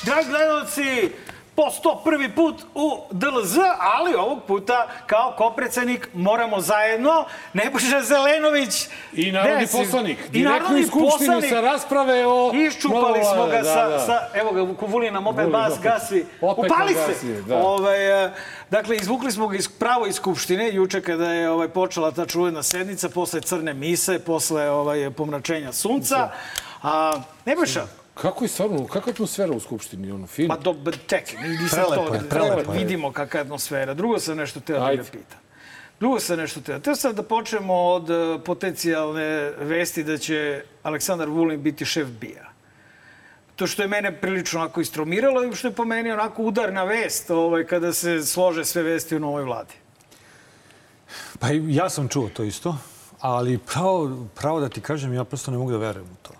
Dragi gledalci, po 101. put u DLZ, ali ovog puta kao kopredsednik moramo zajedno. Nebojša Zelenović... I narodni Desi- poslanik. Direktno iz Skupštine sa rasprave o... Iščupali smo ga da, sa, da. sa, evo ga, Kuvulina, opet Vulin, bas opet. gasi. Opet Upali se! gasi, da. Ovaj, e, dakle, izvukli smo ga iz, pravo iz Skupštine, juče kada je ovaj, počela ta čuvena sednica, posle crne mise, posle ovaj, pomračenja sunca. A, Nebojša, Kako je stvarno, kakva atmosfera u Skupštini, ono, film? Pa do, čekaj, nisam Prelepo to, je, prelepo je. vidimo kakva je atmosfera. Drugo sam nešto teo da ga pitam. Drugo sam nešto teo. Teo sam da počnemo od e, potencijalne vesti da će Aleksandar Vulin biti šef BIA. To što je mene prilično onako istromiralo i što je po meni onako udarna vest ovaj, kada se slože sve vesti u novoj vladi. Pa i ja sam čuo to isto, ali pravo, pravo da ti kažem, ja prosto ne mogu da verujem u to.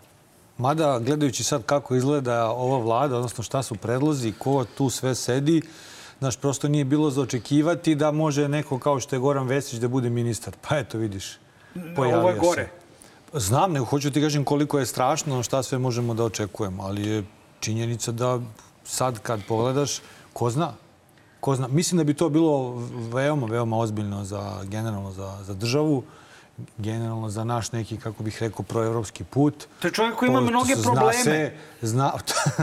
Mada, gledajući sad kako izgleda ova vlada, odnosno šta su predlozi, ko tu sve sedi, znaš, prosto nije bilo za očekivati da može neko kao što je Goran Vesić da bude ministar. Pa eto, vidiš, pojavio Ovo je gore. se. Znam, nego hoću ti kažem koliko je strašno, šta sve možemo da očekujemo, ali je činjenica da sad kad pogledaš, ko zna? Ko zna? Mislim da bi to bilo veoma, veoma ozbiljno za, generalno za, za državu, generalno za naš neki, kako bih rekao, proevropski put. To je čovjek koji ima mnoge zna probleme. Se, zna,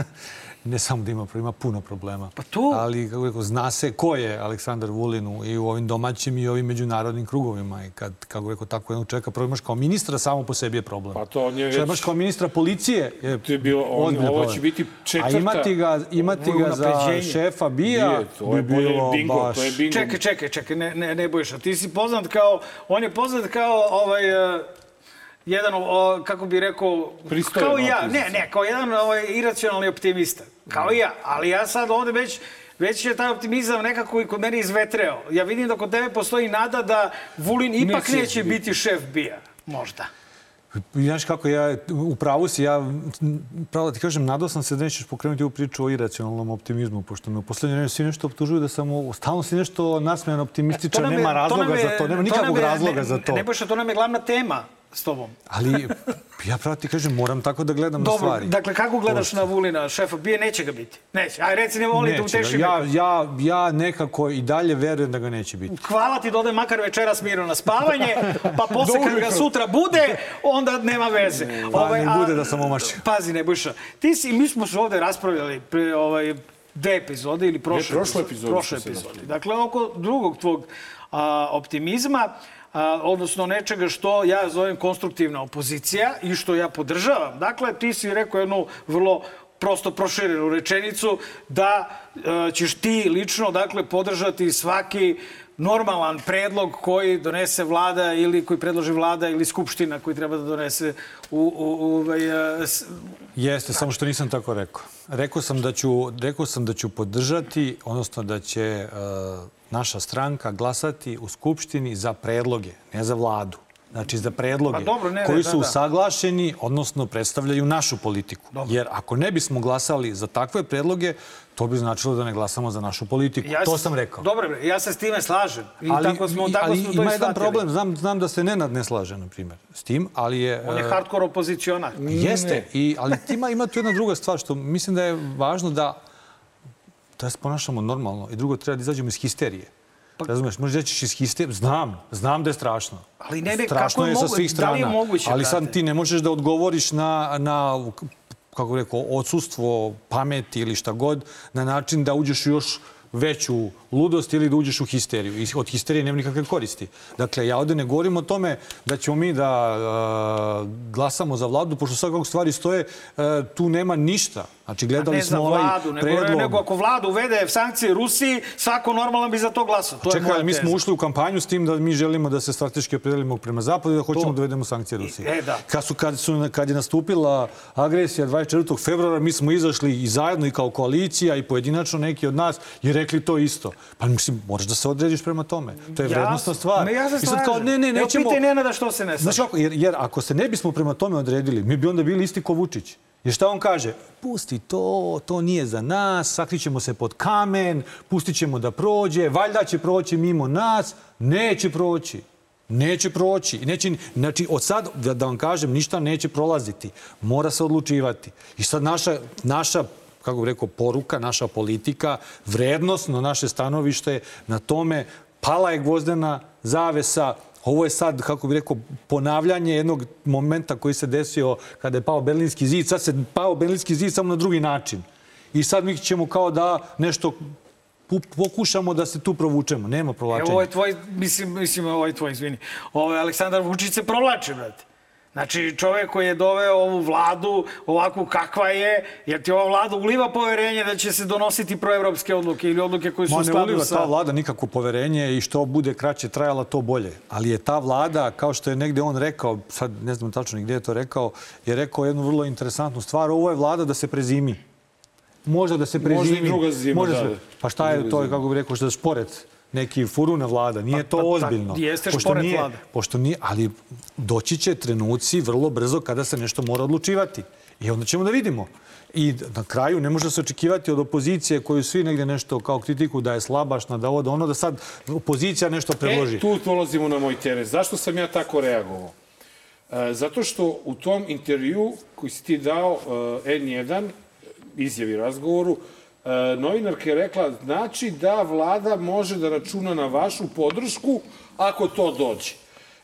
ne samo da ima problema, ima puno problema. Pa to- Ali, kako rekao, zna se ko je Aleksandar Vulin u- i u ovim domaćim i ovim međunarodnim krugovima. I kad, kako rekao, tako jednog čovjeka, prvo imaš kao ministra, samo po sebi je problem. Pa to on je već- imaš kao ministra policije je, To je bilo- on- ovo će problem. biti četvrta- A imati ga, imati ga za šefa BIA Nije, to je bi bilo bingo, baš... to je bingo. Čekaj, čekaj, čekaj, ne, ne, ne bojiš. Ti si poznat kao, on je poznat kao ovaj, e, jedan, o, kako bi rekao, Pristojan kao i ja, ne, ne, kao jedan ovaj, iracionalni optimista, kao i ja, ali ja sad ovde već, već je taj optimizam nekako i kod mene izvetreo. Ja vidim da kod tebe postoji nada da Vulin ipak Neće neće, biti. šef BIA. Možda. Znaš kako, ja, u pravu si, ja, pravo da ti kažem, nadao sam se da nećeš pokrenuti ovu priču o iracionalnom optimizmu, pošto me u poslednje vreme svi nešto optužuju da sam, stalno si nešto nasmejan optimističan, nam je- nema razloga je- za to, nema nikakvog razloga ne, za to. Ne, Nebojša, to nam je glavna tema s tobom. Ali, ja pravo ti kažem, moram tako da gledam na Dobro, stvari. dakle, kako gledaš na Vulina, šefa BIA? Neće ga biti. Neće. Aj, reci, ne volim da utešim. ja, ja, ja nekako i dalje verujem da ga neće biti. Hvala ti da ode makar večeras mirno na spavanje, pa posle kad ga sutra bude, onda nema veze. Ovaj, Pa ne bude da sam omašio. Pazi, Nebojša, ti si, mi smo se ovde raspravljali pre ovaj, dve epizode ili prošle, Ne, prošle epizode prošle epizode. Dakle, oko drugog tvog a, optimizma, a, odnosno nečega što ja zovem konstruktivna opozicija i što ja podržavam. Dakle, ti si rekao jednu vrlo prosto proširenu rečenicu da e, ćeš ti lično dakle podržati svaki normalan predlog koji donese vlada ili koji predloži vlada ili skupština koji treba da donese u, u, u ovaj, e, s- Jeste, samo što nisam tako rekao. Rekao sam da ću, rekao sam da ću podržati, odnosno da će e, naša stranka glasati u Skupštini za predloge, ne za vladu. Znači za predloge Pa dobro, ne, koji da, su da. usaglašeni, odnosno predstavljaju našu politiku. Jer ako ne bismo glasali za takve predloge, to bi značilo da ne glasamo za našu politiku. Ja to sam rekao. Dobro, ja se s time slažem. I ali, tako smo, tako ali smo to ima i jedan shvatili. problem, znam, znam da se Nenad ne slaže, na primjer, s tim, ali je... On je e, hardcore opozicionar. Jeste, i, ali ima, ima tu jedna druga stvar što mislim da je važno da da se ponašamo normalno i drugo treba da izađemo iz histerije. Pa- Razumeš, možeš reći iz histerije, znam, znam da je strašno. Ali ne, ne, strašno kako je je sa mogu- svih da strana. li je moguće, ali sad ti ne možeš da odgovoriš na, na kako bih rekao, odsustvo pameti ili šta god, na način da uđeš u još veću ludost ili da uđeš u histeriju. I od histerije nema nikakve koristi. Dakle, ja ovde ne govorim o tome da ćemo mi da uh, glasamo za vladu, pošto sad kako stvari stoje, uh, tu nema ništa. Znači, gledali smo ovaj vladu, nego, predlog. nego ako vlada uvede sankcije Rusiji, svako normalan bi za to glasao. To Čekaj, mi smo ušli u kampanju s tim da mi želimo da se strateški opredelimo prema zapadu i da hoćemo da uvedemo sankcije Rusiji. E, da. Kad, su, kad, su, kad je nastupila agresija 24. februara, mi smo izašli i zajedno i kao koalicija i pojedinačno neki od nas i rekli to isto. Pa mislim, moraš da se odrediš prema tome. To je vrednostna stvar. Ne, ja se I sad kao, ne, ne, Evo, nećemo... pitaj Nenada što se ne slaže. kako, jer, jer ako se ne bismo prema tome odredili, mi bi onda bili isti ko Vučić. Jer šta on kaže? Pusti to, to nije za nas, sakrićemo se pod kamen, pustit ćemo da prođe, valjda će proći mimo nas. Neće proći. Neće proći. Neće, znači, od sad, da, da vam kažem, ništa neće prolaziti. Mora se odlučivati. I sad naša, naša kako bih rekao, poruka, naša politika, vrednostno naše stanovište na tome pala je gvozdena zavesa, ovo je sad, kako bih rekao, ponavljanje jednog momenta koji se desio kada je pao Berlinski zid. Sad se pao Berlinski zid samo na drugi način. I sad mi ćemo kao da nešto pokušamo da se tu provučemo. Nema provlačenja. Evo, ovo je tvoj, mislim, mislim, ovo je tvoj, izvini. Ovo je Aleksandar Vučić se provlači, brate. Znači, čovek koji je doveo ovu vladu ovakvu kakva je, jer ti ova vlada uliva poverenje da će se donositi proevropske odluke ili odluke koje su Ma u ne skladu uliva sa... ta vlada nikako poverenje i što bude kraće trajala, to bolje. Ali je ta vlada, kao što je negde on rekao, sad ne znam tačno gde je to rekao, je rekao jednu vrlo interesantnu stvar. Ovo je vlada da se prezimi. Možda da se prezimi. Možda i druga zima, Može da, se- da. Pa šta je to, zima. kako bih rekao, što je šporet neki furuna vlada. Nije to pa, ozbiljno. jeste Pošto nije, vlada. Pošto nije, ali doći će trenuci vrlo brzo kada se nešto mora odlučivati. I onda ćemo da vidimo. I na kraju ne može se očekivati od opozicije koju svi negde nešto kao kritiku da je slabašna, da ovo, da ono, da sad opozicija nešto predloži. E, tu dolazimo na moj teret. Zašto sam ja tako reagovao? E, zato što u tom intervju koji si ti dao e, N1, izjavi razgovoru, e, novinarka je rekla, znači da vlada može da računa na vašu podršku ako to dođe.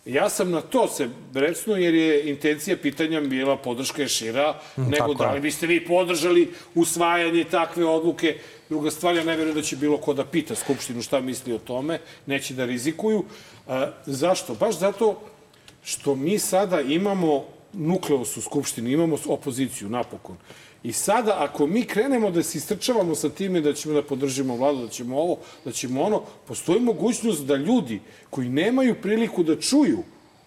Ja sam na to se brecnuo jer je intencija pitanja bila podrška je šira Mm, nego da li biste vi podržali usvajanje takve odluke. Druga stvar, ja ne verujem da će bilo ko da pita Skupštinu šta misli o tome, neće da rizikuju. A, zašto? Baš zato što mi sada imamo nukleus u Skupštini, imamo opoziciju napokon. I sada, ako mi krenemo da se istrčavamo sa time da ćemo da podržimo vladu, da ćemo ovo, da ćemo ono, postoji mogućnost da ljudi koji nemaju priliku da čuju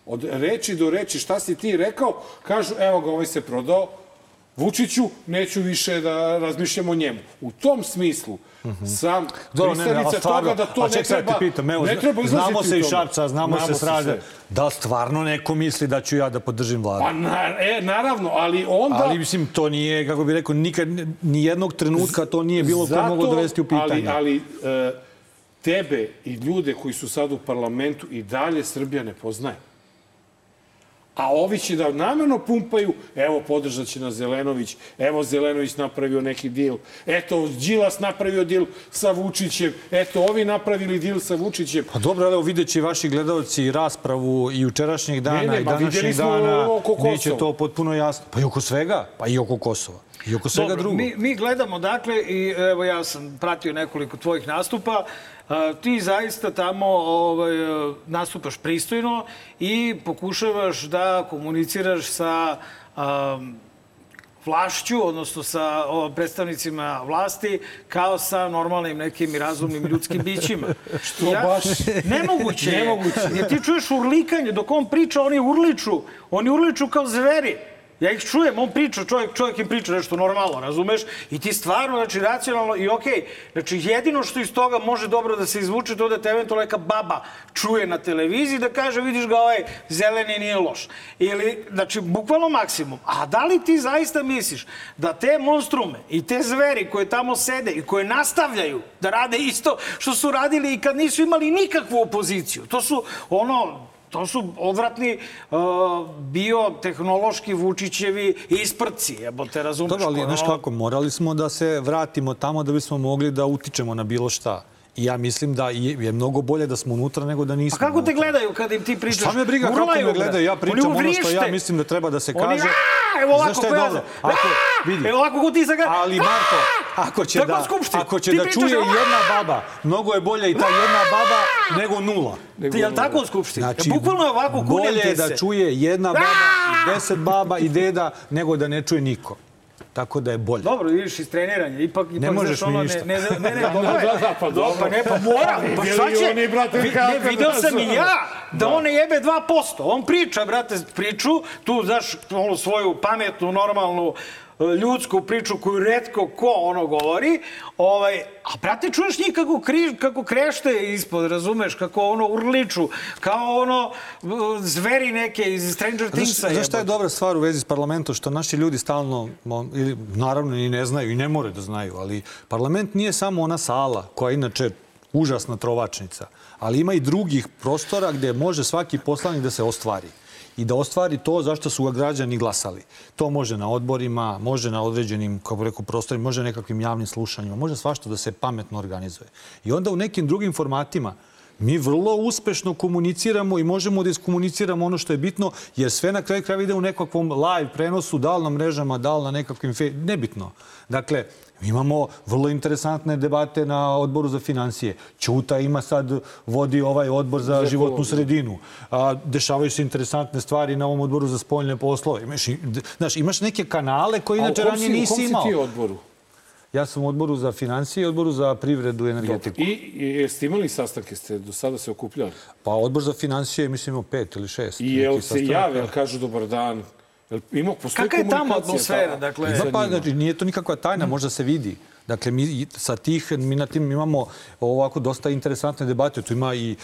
od reči do reči šta si ti rekao, kažu evo ga, ovaj se prodao, Vučiću, neću više da razmišljam o njemu. U tom smislu sam ne, ali pristanica stvarno, toga da to ne treba, pitam, evo, ne treba izlaziti znamo se i. Šapca, znamo, se srađa. Da stvarno neko misli da ću ja da podržim vladu? Pa na, e, naravno, ali onda... Ali, mislim, to nije, kako bih rekao, nikad, ni jednog trenutka to nije bilo ko moglo dovesti u pitanje. Ali, ali e, tebe i ljude koji su sad u parlamentu i dalje Srbija ne poznaje. A ovi će da namerno pumpaju, evo podržat će na Zelenović, evo Zelenović napravio neki dil, eto Đilas napravio dil sa Vučićem, eto ovi napravili dil sa Vučićem. Pa dobro, evo vidjet će vaši gledalci raspravu i jučerašnjeg dana Ne, ne, i današnjeg smo dana. Neće to potpuno jasno. Pa i oko svega, pa i oko Kosova. I oko svega Dobro, drugog. mi, mi gledamo, dakle, i evo ja sam pratio nekoliko tvojih nastupa, a, ti zaista tamo ovaj, e, nastupaš pristojno i pokušavaš da komuniciraš sa a, vlašću, odnosno sa o, predstavnicima vlasti, kao sa normalnim nekim i razumnim ljudskim bićima. Što baš? Nemoguće. Nemoguće. Jer ti čuješ urlikanje, dok on priča, oni urliču. Oni urliču kao zveri. Ja ih čujem, on priča, čovjek, čovjek im priča nešto normalno, razumeš? I ti stvarno, znači, racionalno i okej. Znači, jedino što iz toga može dobro da se izvuče, to da te eventualno neka baba čuje na televiziji da kaže, vidiš ga, ovaj zeleni nije loš. Ili, znači, bukvalno maksimum. A da li ti zaista misliš da te monstrume i te zveri koje tamo sede i koje nastavljaju da rade isto što su radili i kad nisu imali nikakvu opoziciju, to su ono, To su odvratni uh, biotehnološki Vučićevi isprci, jebote, razumeš? Dobro, ali znaš kako, morali smo da se vratimo tamo da bismo mogli da utičemo na bilo šta. I ja mislim da je, mnogo bolje da smo unutra nego da nismo Pa kako te unutra. gledaju kad im ti pričaš? Šta me briga kako Urlaju, me bre. gledaju? Ja Oni pričam ono što ja mislim da treba da se Oni, kaže. "Aa!" Evo ovako, Znaš šta je dobro? Ako, vidi, Evo ovako ko ti sad... Ali Marko, ako će da, ako će Ti da čuje jedna baba, mnogo je bolje i ta jedna baba nego nula. Ti, jel tako u Skupštini? Znači, bukvalno je ovako, kunjem bolje ti je se. da čuje jedna baba i deset baba i deda nego da ne čuje niko. Tako da je bolje. Dobro, vidiš, iz treniranja. Ipak, ipak Ne možeš ono, ništa. Ne, ne, ne, ne, Da, dobro je. da, da, pa dobro. Pa ne, pa moram. Pa šta će? oni, brate, Vi- ne, video da sam i ja da on ne jebe 2%. On priča, brate, priču, tu, znaš, onu svoju pametnu, normalnu, ljudsku priču koju redko ko ono govori, ovaj, a brate, čuješ njih kako, kri, kako krešte ispod, razumeš, kako ono urliču, kao ono zveri neke iz Stranger Thingsa. Znaš, šta je dobra stvar u vezi s parlamentom? Što naši ljudi stalno, ili naravno i ne znaju i ne more da znaju, ali parlament nije samo ona sala koja inače užasna trovačnica. Ali ima i drugih prostora gde može svaki poslanik da se ostvari i da ostvari to zašto su ga građani glasali. To može na odborima, može na određenim, kako rekao, prostorima, može na nekakvim javnim slušanjima, može svašta da se pametno organizuje. I onda u nekim drugim formatima mi vrlo uspešno komuniciramo i možemo da iskomuniciramo ono što je bitno, jer sve na kraju kraja ide u nekakvom live prenosu, da li na mrežama, da li na nekakvim... Fe... Nebitno. Dakle, mi imamo vrlo interesantne debate na odboru za financije. Ćuta ima sad, vodi ovaj odbor za životnu sredinu. A, dešavaju se interesantne stvari na ovom odboru za spoljne poslove. Imaš, znaš, imaš neke kanale koje inače ranije nisi U kom imao. si ti odboru? Ja sam u odboru za financije i odboru za privredu i energetiku. I, i jeste imali sastanke, ste do sada se okupljali? Pa odbor za financije, mislim, imao pet ili šest. I jel se jave, jel kažu dobar dan? Jel ima, postoji Kakva je tamo atmosfera? Dakle, Ima pa, znači, nije to nikakva tajna, možda se vidi. Dakle, mi sa tih, mi na tim imamo ovako dosta interesantne debate. Tu ima i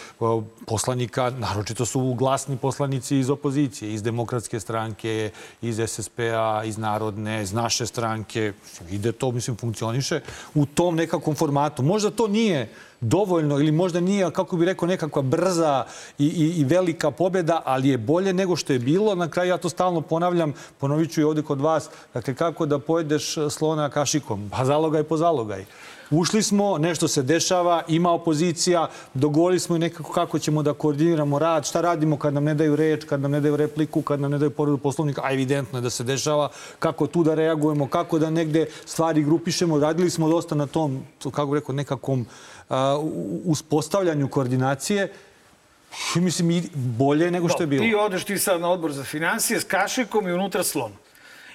poslanika, naročito su glasni poslanici iz opozicije, iz demokratske stranke, iz SSP-a, iz Narodne, iz naše stranke. Ide to, mislim, funkcioniše u tom nekakvom formatu. Možda to nije dovoljno ili možda nije, kako bi rekao, nekakva brza i, i, i velika pobjeda, ali je bolje nego što je bilo. Na kraju ja to stalno ponavljam, ponovit ću i ovde kod vas. Dakle, kako da pojedeš slona kašikom? Pa zalogaj po zalogaj. Ušli smo, nešto se dešava, ima opozicija, dogovorili smo i nekako kako ćemo da koordiniramo rad, šta radimo kad nam ne daju reč, kad nam ne daju repliku, kad nam ne daju povredu poslovnika, a evidentno je da se dešava, kako tu da reagujemo, kako da negde stvari grupišemo. Radili smo dosta na tom, kako bih rekao, nekakvom a, u- uspostavljanju koordinacije. I mislim, bolje nego što je bilo. Ti odeš ti sad na odbor za financije s kašikom i unutra slon.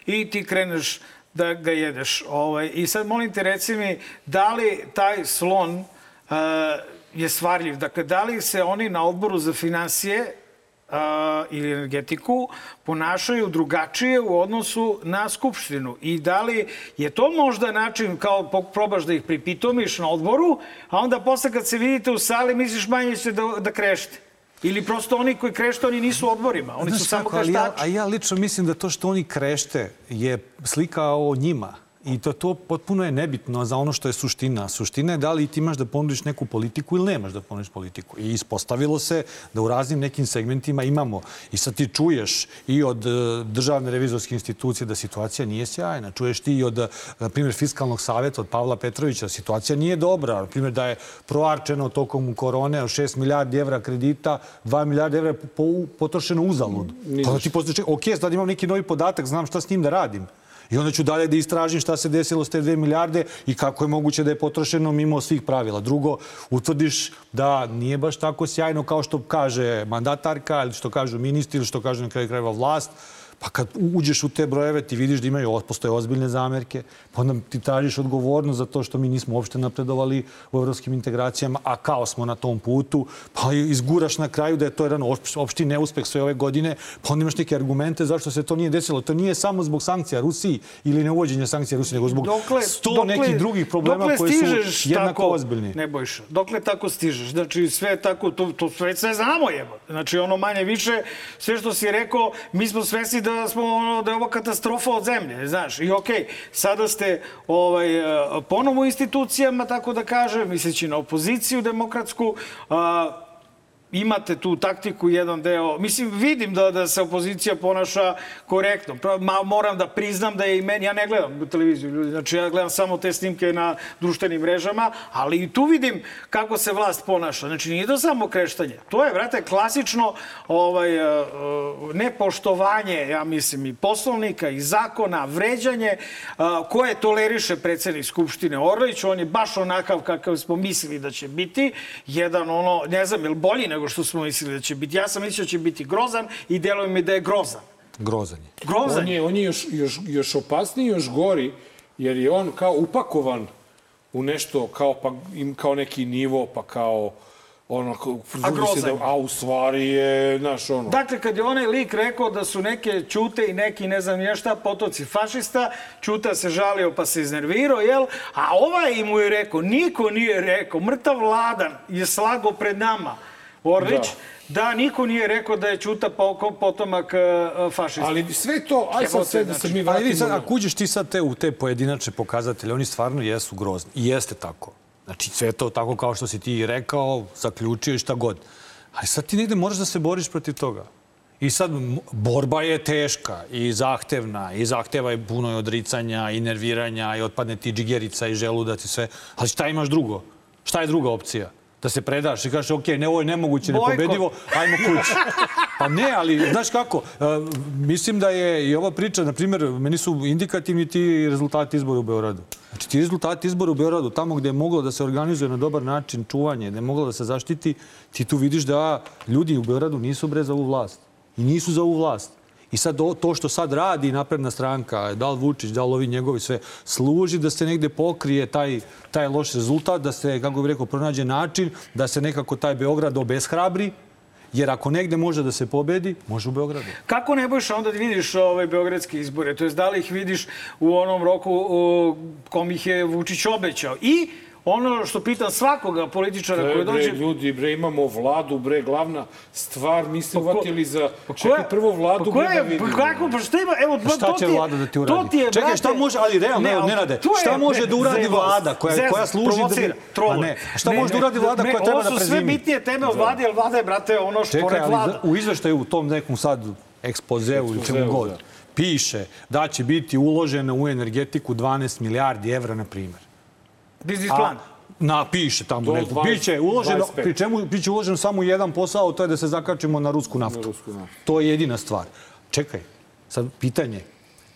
I ti kreneš da ga jedeš. Ovaj, I sad molim te reci mi, da li taj slon uh, je stvarljiv? Dakle, da li se oni na odboru za financije uh, ili energetiku ponašaju drugačije u odnosu na Skupštinu i da li je to možda način kao probaš da ih pripitomiš na odboru, a onda posle kad se vidite u sali misliš manje će da, da krešte. Ili prosto oni koji krešte, oni nisu odborima, oni su Znaš samo kako, ali ja, kreštači. a ja lično mislim da to što oni krešte je slika o njima. I to, to potpuno je nebitno za ono što je suština. Suština je da li ti imaš da ponudiš neku politiku ili nemaš da ponudiš politiku. I ispostavilo se da u raznim nekim segmentima imamo. I sad ti čuješ i od e, državne revizorske institucije da situacija nije sjajna. Čuješ ti i od, e, na primjer, fiskalnog savjeta od Pavla Petrovića da situacija nije dobra. Na primjer, da je proarčeno tokom korone od 6 milijardi evra kredita, 2 milijarde evra po, potrošeno uzalud. Pa da ti posle, ok, sad imam neki novi podatak, znam šta s njim da radim. I onda ću dalje da istražim šta se desilo s te 2 milijarde i kako je moguće da je potrošeno mimo svih pravila. Drugo, utvrdiš da nije baš tako sjajno kao što kaže mandatarka ili što kažu ministri ili što kaže na kraju krajeva vlast. Pa kad uđeš u te brojeve ti vidiš da imaju, postoje ozbiljne zamerke, pa onda ti tražiš odgovornost za to što mi nismo uopšte napredovali u evropskim integracijama, a kao smo na tom putu, pa izguraš na kraju da je to jedan opš- opšti neuspeh sve ove godine, pa onda imaš neke argumente zašto se to nije desilo. To nije samo zbog sankcija Rusiji ili neuvođenja sankcija Rusiji, nego zbog sto nekih drugih problema dokle koji su jednako tako, ozbiljni. Ne bojša. Dokle tako stižeš? Znači, sve tako, to, to sve, sve znamo jebo. Znači, ono manje više, sve što si rekao, mi smo svesni da smo, ono, da je ovo katastrofa od zemlje, znaš. I okej, sada ste ovaj, eh, ponovo institucijama, tako da kažem, misleći na opoziciju demokratsku, a, imate tu taktiku, jedan deo. Mislim, vidim da, da se opozicija ponaša korektno. Ma, moram da priznam da je i meni, ja ne gledam televiziju, ljudi, znači ja gledam samo te snimke na društvenim mrežama, ali i tu vidim kako se vlast ponaša. Znači, nije to samo kreštanje. To je, vrate, klasično ovaj, e, e, nepoštovanje, ja mislim, i poslovnika, i zakona, vređanje, a, koje toleriše predsednik Skupštine Orlić. On je baš onakav kakav smo mislili da će biti. Jedan, ono, ne znam, je li bolji nego što smo mislili da će biti. Ja sam mislio da će biti grozan i deluje mi da je grozan. Grozan je. Grozan On je, on je još, još, još opasniji, još gori, jer je on kao upakovan u nešto kao, pa, im, kao neki nivo, pa kao ono, A se grozan da, a u stvari je, znaš, ono, Dakle, kad je onaj lik rekao da su neke čute i neki ne znam nije šta potoci fašista, čuta se žalio pa se iznervirao, jel? A ovaj mu je rekao, niko nije rekao, mrtav vladan je slago pred nama, Orlić, da. niko nije rekao da je čuta po- potomak uh, fašista. ali sve to, aj sad sve da se znači, mi Ali vratimo. vidi sad, ako uđeš ti sad te, u te pojedinačne pokazatelje, oni stvarno jesu grozni. I jeste tako. Znači, sve to tako kao što si ti rekao, zaključio i šta god. Ali sad ti negde moraš da se boriš protiv toga. I sad, borba je teška i zahtevna. I zahteva je puno i odricanja i nerviranja i otpadne ti džigerica i želudac i sve. Ali šta imaš drugo? Šta je druga opcija? Da se predaš i kažeš, ok, ne, ovo je nemoguće, Bojkot. nepobedivo, ajmo kući. Pa ne, ali znaš kako, e, mislim da je i ova priča, na primjer, meni su indikativni ti rezultati izbora u Beogradu. Znači ti rezultati izbora u Beogradu, tamo gde je moglo da se organizuje na dobar način čuvanje, gde je moglo da se zaštiti, ti tu vidiš da ljudi u Beogradu nisu bre za ovu vlast. I nisu za ovu vlast. I sad to, to što sad radi napredna stranka, da li Vučić, da li ovi njegovi sve, služi da se negde pokrije taj, taj loš rezultat, da se, kako bih rekao, pronađe način da se nekako taj Beograd obeshrabri, jer ako negde može da se pobedi, može u Beogradu. Kako ne bojiš onda da vidiš ove beogradske izbore? To je da li ih vidiš u onom roku kom ih je Vučić obećao? I ono što pitam svakoga političara E, koji bre, dođe... ljudi, bre, imamo vladu, bre, glavna stvar, mi se Pa uvatili za... Pa ko Čekaj, je- prvo vladu, pa ko bre, da je- vidimo. Pa kako, pa šta ima, evo, Pa šta to će ti je- vlada da ti To uradi? ti je, Čekaj, šta može, ali realno, Ne, to je- šta može ne, da uradi vlada koja, koja služi da... provocira, Pa ne, šta Ne, može da ne, uradi vlada ne, koja treba da Ovo su sve prezimi? bitnije teme od vlade, jer vlada je, brate, ono što Čekaj, pored vlada. u izveštaju, u tom nekom sad ekspozeu ili čemu god, da. piše da će biti uloženo u energetiku 12 milijardi evra, na primjer. Biznis plan. Na, piše tamo neko. 20, Biće uloženo, 25. pri čemu biće uloženo samo jedan posao, to je da se zakačimo na rusku naftu. Na rusku naftu. To je jedina stvar. Čekaj, sad pitanje,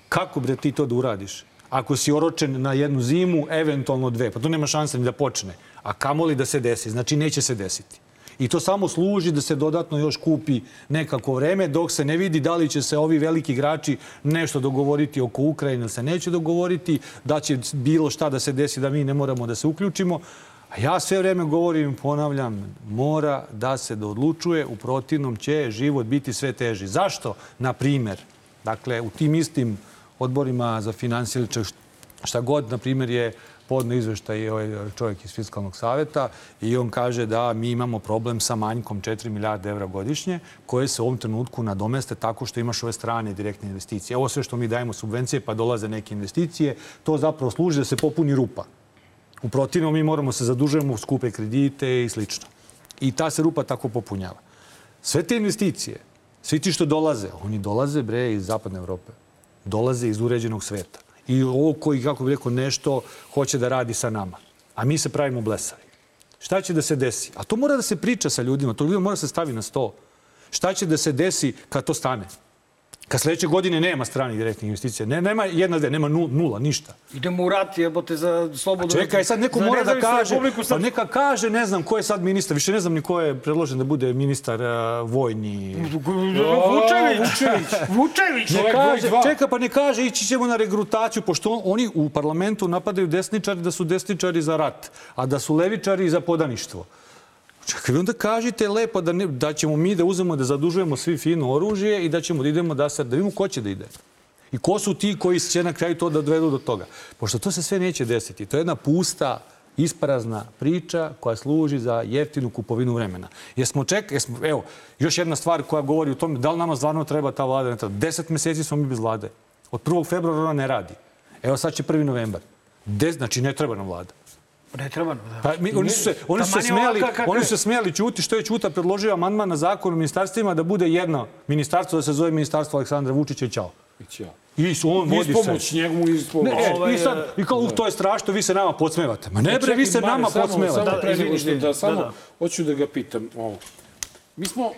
kako bre ti to da uradiš? Ako si oročen na jednu zimu, eventualno dve, pa to nema šanse ni da počne. A kamoli da se desi, znači neće se desiti. I to samo služi da se dodatno još kupi nekako vreme dok se ne vidi da li će se ovi veliki igrači nešto dogovoriti oko Ukrajine ili se neće dogovoriti, da će bilo šta da se desi da mi ne moramo da se uključimo. A ja sve vreme govorim, ponavljam, mora da se da odlučuje, u protivnom će život biti sve teži. Zašto? Na primer, dakle, u tim istim odborima za čak šta god, na primjer, je podno izveštaj ovaj čovjek iz Fiskalnog saveta i on kaže da mi imamo problem sa manjkom 4 milijarde evra godišnje koje se u ovom trenutku nadomeste tako što imaš ove strane direktne investicije. Ovo sve što mi dajemo subvencije pa dolaze neke investicije, to zapravo služi da se popuni rupa. U protivnom mi moramo se zadužujemo u skupe kredite i slično. I ta se rupa tako popunjava. Sve te investicije, svi ti što dolaze, oni dolaze bre iz zapadne Evrope. Dolaze iz uređenog sveta. I ovo koji, kako bih rekao, nešto hoće da radi sa nama. A mi se pravimo blesavi. Šta će da se desi? A to mora da se priča sa ljudima. To ljudima mora da se stavi na sto. Šta će da se desi kad to stane? Kad sledeće godine nema stranih direktnih investicija. Ne, nema jedna, dve, nema nu- nula, ništa. Idemo u rat, jebote, za slobodno... Čekaj, sad neko za mora da kaže, pa neka kaže, ne znam ko je sad ministar, više ne znam ni ko je predložen da bude ministar uh, vojni. Vučević! Vučević! Ne Čovjek kaže, čeka, pa ne kaže, ići ćemo na regrutaciju, pošto on- oni u parlamentu napadaju desničari da su desničari za rat, a da su levičari za podaništvo. Čekaj, onda kažite lepo da, ne, da ćemo mi da uzmemo da zadužujemo svi fino oružje i da ćemo da idemo da se, da vidimo ko će da ide. I ko su ti koji će na kraju to da dovedu do toga. Pošto to se sve neće desiti. To je jedna pusta, isprazna priča koja služi za jeftinu kupovinu vremena. Jesmo ček, jesmo, evo, još jedna stvar koja govori o tome da li nama stvarno treba ta vlada. Ne treba. Deset meseci smo mi bez vlade. Od 1. februara ona ne radi. Evo sad će 1. novembar. Des, znači ne treba nam vlada. Ne treba nam, da. Pa mi, oni su se, oni su se smijali, kakva oni su se smijali Ćuti što je Ćuta predložio amandman na zakon o ministarstvima da bude jedno ministarstvo da se zove ministarstvo Aleksandra Vučića i Ćao. Ćao. I su on vodi sve. Ispomoć njemu, ispomoć. Ne, e, Ovaj, i sad, i kao, "Uh, to je strašno, vi se nama podsmevate. Ma ne bre, vi se Mare, nama samo- podsmevate. Samo Da, pre nego što, da, samo Da, da. hoću da ga pitam ovo. Mi smo,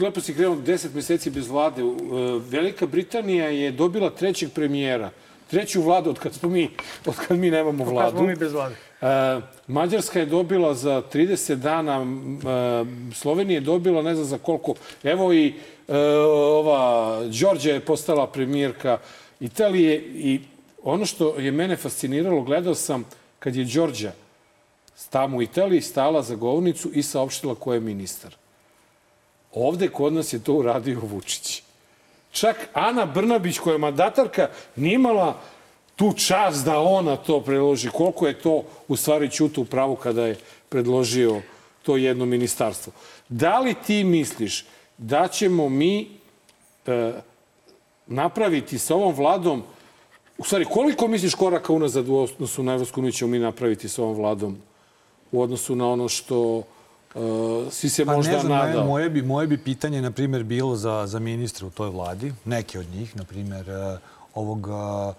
lepo si krenuo, deset meseci bez vlade. Velika Britanija je dobila trećeg premijera. Treću vladu od kad smo mi, od kad mi nemamo Kad vladu. smo mi bez vlade. E, Mađarska je dobila za 30 dana, e, Slovenija je dobila ne znam za koliko. Evo i e, ova Đorđa je postala premijerka Italije i ono što je mene fasciniralo, gledao sam kad je Đorđa tamo u Italiji stala za govornicu i saopštila ko je ministar. Ovde kod nas je to uradio Vučić. Čak Ana Brnabić, koja je mandatarka, nije imala tu čast da ona to predloži. Koliko je to u stvari Ćuta u pravu kada je predložio to jedno ministarstvo. Da li ti misliš da ćemo mi e, napraviti sa ovom vladom, u stvari koliko misliš koraka unazad u odnosu na Evropsku uniju ćemo mi napraviti sa ovom vladom u odnosu na ono što uh, si se Pa možda ne znam, nadao. moje, bi, moje bi pitanje, na primjer, bilo za, za ministra u toj vladi, neke od njih, na primjer, eh, ovog eh, a,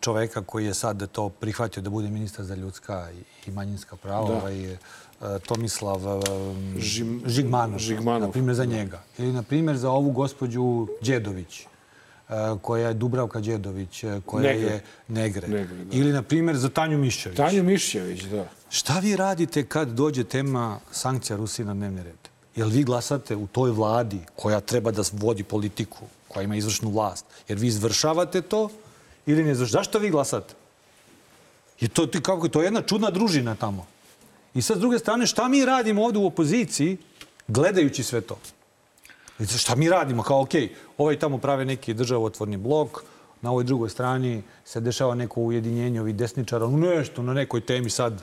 čoveka koji je sad to prihvatio da bude ministar za ljudska i, manjinska prava, Da. ovaj, eh, Tomislav eh, Žim- Žigmanov, Žigmanov. na primjer, za njega. Ili, na primjer, za ovu gospođu Đedović, eh, koja je Dubravka Đedović, koja Negre. je negre. Negre, da. Ili, na primjer, za Tanju Mišćević. Tanju Mišćević, da. Šta vi radite kad dođe tema sankcija Rusije na dnevni red? Jel vi glasate u toj vladi koja treba da vodi politiku, koja ima izvršnu vlast? Jer vi izvršavate to ili ne izvršavate? Zašto vi glasate? I to, ti, kako, to je jedna čudna družina tamo. I sad, s druge strane, šta mi radimo ovde u opoziciji gledajući sve to? I Šta mi radimo? Kao, okej, ovaj tamo prave neki državotvorni blok, na ovoj drugoj strani se dešava neko ujedinjenje ovih desničara, nešto na nekoj temi sad.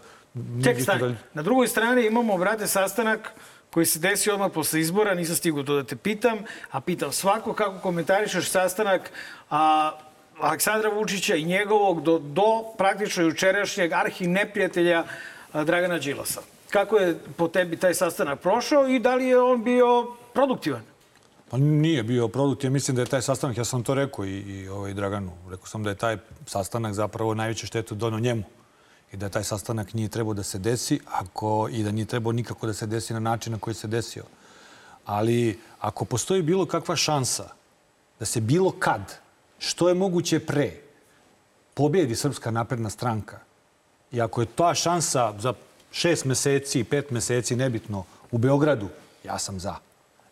Ček, da stani. li- Na drugoj strani imamo, brate, sastanak koji se desio odmah posle izbora, nisam stigao to da te pitam, a pitam svako kako komentarišeš sastanak a, Aleksandra Vučića i njegovog do, do praktično jučerašnjeg arhi neprijatelja a, Dragana Đilasa. Kako je po tebi taj sastanak prošao i da li je on bio produktivan? Pa nije bio produkt. Ja mislim da je taj sastanak, ja sam to rekao i, i ovaj Draganu, rekao sam da je taj sastanak zapravo najveću štetu donao njemu. I da taj sastanak nije trebao da se desi ako, i da nije trebao nikako da se desi na način na koji se desio. Ali ako postoji bilo kakva šansa da se bilo kad, što je moguće pre, pobjedi Srpska napredna stranka i ako je ta šansa za šest meseci, pet meseci, nebitno, u Beogradu, ja sam za.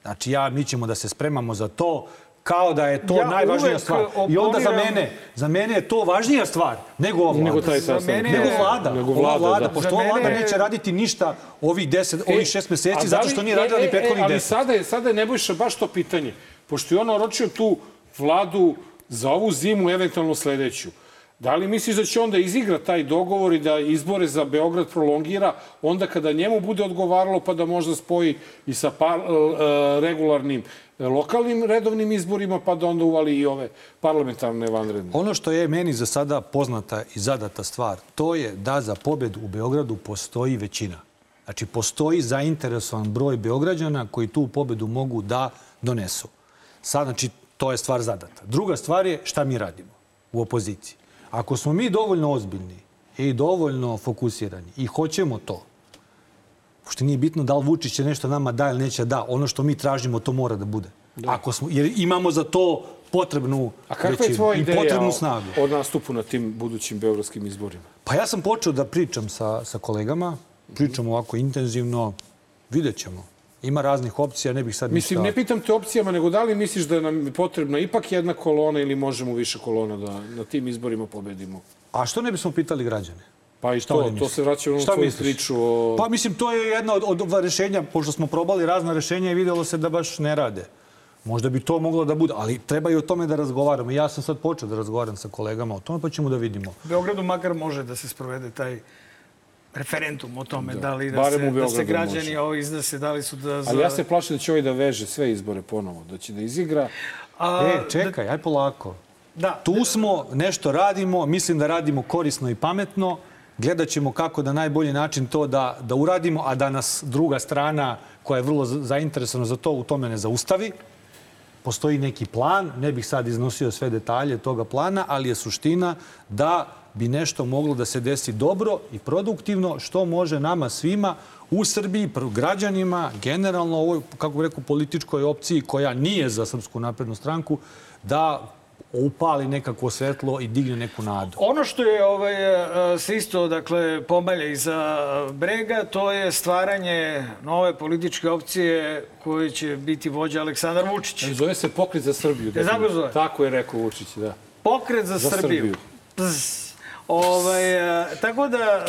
Znači, ja, mi ćemo da se spremamo za to kao da je to Ja najvažnija stvar. I onda za oponiram- mene, za mene je to važnija stvar nego ova vlada. Nego taj Za mene Nego vlada. Nego ova vlada, vlada, da. pošto ova vlada neće raditi ništa ovih, deset, ovih šest E, meseci, da zato što nije e, radila e, ni prethodnih Ali deset. sada je, sada je Nebojša baš to pitanje. Pošto je on oročio tu vladu za ovu zimu, eventualno sledeću. Da li misliš da će onda izigra taj dogovor i da izbore za Beograd prolongira onda kada njemu bude odgovaralo pa da možda spoji i sa par, e, regularnim e, lokalnim redovnim izborima pa da onda uvali i ove parlamentarne vanredne? Ono što je meni za sada poznata i zadata stvar, to je da za pobedu u Beogradu postoji većina. Znači, postoji zainteresovan broj Beograđana koji tu pobedu mogu da donesu. Sad, znači, to je stvar zadata. Druga stvar je šta mi radimo u opoziciji. Ako smo mi dovoljno ozbiljni i dovoljno fokusirani i hoćemo to, Pošto nije bitno da li Vučić će nešto nama da ili neće da. Ono što mi tražimo, to mora da bude. Ako smo, jer imamo za to potrebnu A kakva je tvoja i ideja o, snagu. o nastupu na tim budućim beogradskim izborima? Pa ja sam počeo da pričam sa, sa kolegama, pričam ovako intenzivno, vidjet ćemo. Ima raznih opcija, ne bih sad Mislim, ništa... ne pitam te opcijama, nego da li misliš da nam je potrebna ipak jedna kolona ili možemo više kolona da na tim izborima pobedimo? A što ne bismo pitali građane? Pa i Šta to, to se vraća u tvoju misliš? priču o... Pa mislim, to je jedna od, od rešenja, pošto smo probali razna rešenja i videlo se da baš ne rade. Možda bi to moglo da bude, ali treba i o tome da razgovaramo. Ja sam sad počeo da razgovaram sa kolegama o tome, pa ćemo da vidimo. U Beogradu makar može da se sprovede taj referendum o tome da, li da Barem se, da se građani može. ovo iznose, da li su da... Za... Ali ja se plašim da će ovaj da veže sve izbore ponovo, da će da izigra. A, E, čekaj, aj polako. Da, Tu smo, nešto radimo, mislim da radimo korisno i pametno. Gledat ćemo kako da najbolji način to da, da uradimo, a da nas druga strana koja je vrlo za- zainteresovana za to u tome ne zaustavi. Postoji neki plan, ne bih sad iznosio sve detalje toga plana, ali je suština da bi nešto moglo da se desi dobro i produktivno, što može nama svima u Srbiji, građanima, generalno ovoj, kako bih rekao, političkoj opciji koja nije za Srpsku naprednu stranku, da upali nekako svetlo i digne neku nadu. Ono što je ovaj, e, se isto dakle, pomalja iza brega, to je stvaranje nove političke opcije koje će biti vođa Aleksandar Vučić. Zove se Pokret za Srbiju. Tako zove? Tako je rekao Vučić, da. Pokret za, Za Srbiju. Srbiju. Pz. Ovaj, e, tako da,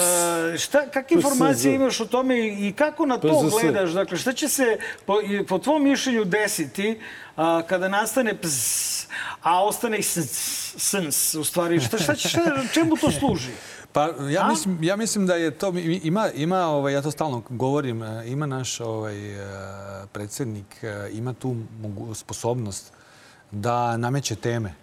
e, šta, kakve informacije imaš o tome i kako na to gledaš? Dakle, šta će se po, po tvom mišljenju desiti a, kada nastane pz, a ostane i sns, u stvari? Šta, šta, će- šta, čemu to služi? Pa ja mislim, ja mislim da je to ima ima ovaj ja to stalno govorim, e, ima naš ovaj e, predsjednik e, ima tu sposobnost da nameće teme.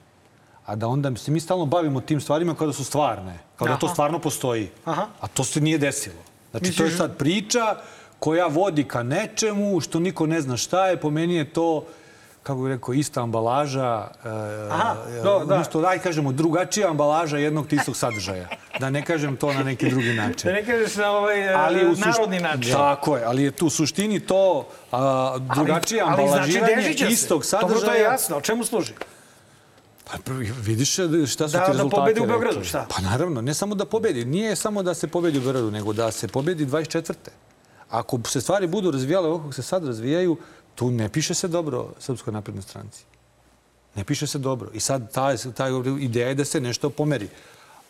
A da onda se mi stalno bavimo tim stvarima kao da su stvarne, kao da to Aha. stvarno postoji. Aha. A to se nije desilo. Znači, to je sad priča koja vodi ka nečemu što niko ne zna šta je. Po meni je to kako bih rekao, ista ambalaža, Aha, e, do, da. umjesto, daj kažemo, drugačija ambalaža jednog tistog sadržaja. Da ne kažem to na neki drugi način. Da ne kažeš na ovaj Ali u sušt- narodni način. Tako je, ali je tu u suštini to a, drugačije ali, ali znači ambalažiranje dežiće se. istog Dobro, to je sadržaja. jasno. O čemu služi? Pa vidiš šta su Da- ti da rezultati pobedi u. Beogradu, šta? Pa naravno, ne samo da pobedi. Nije samo da se pobedi u Beogradu, nego da se pobedi 24. Ako se stvari budu razvijale ovako kako se sad razvijaju, tu ne piše se dobro Srpskoj naprednoj stranci. Ne piše se dobro. I sad ta, ta ideja je da se nešto pomeri.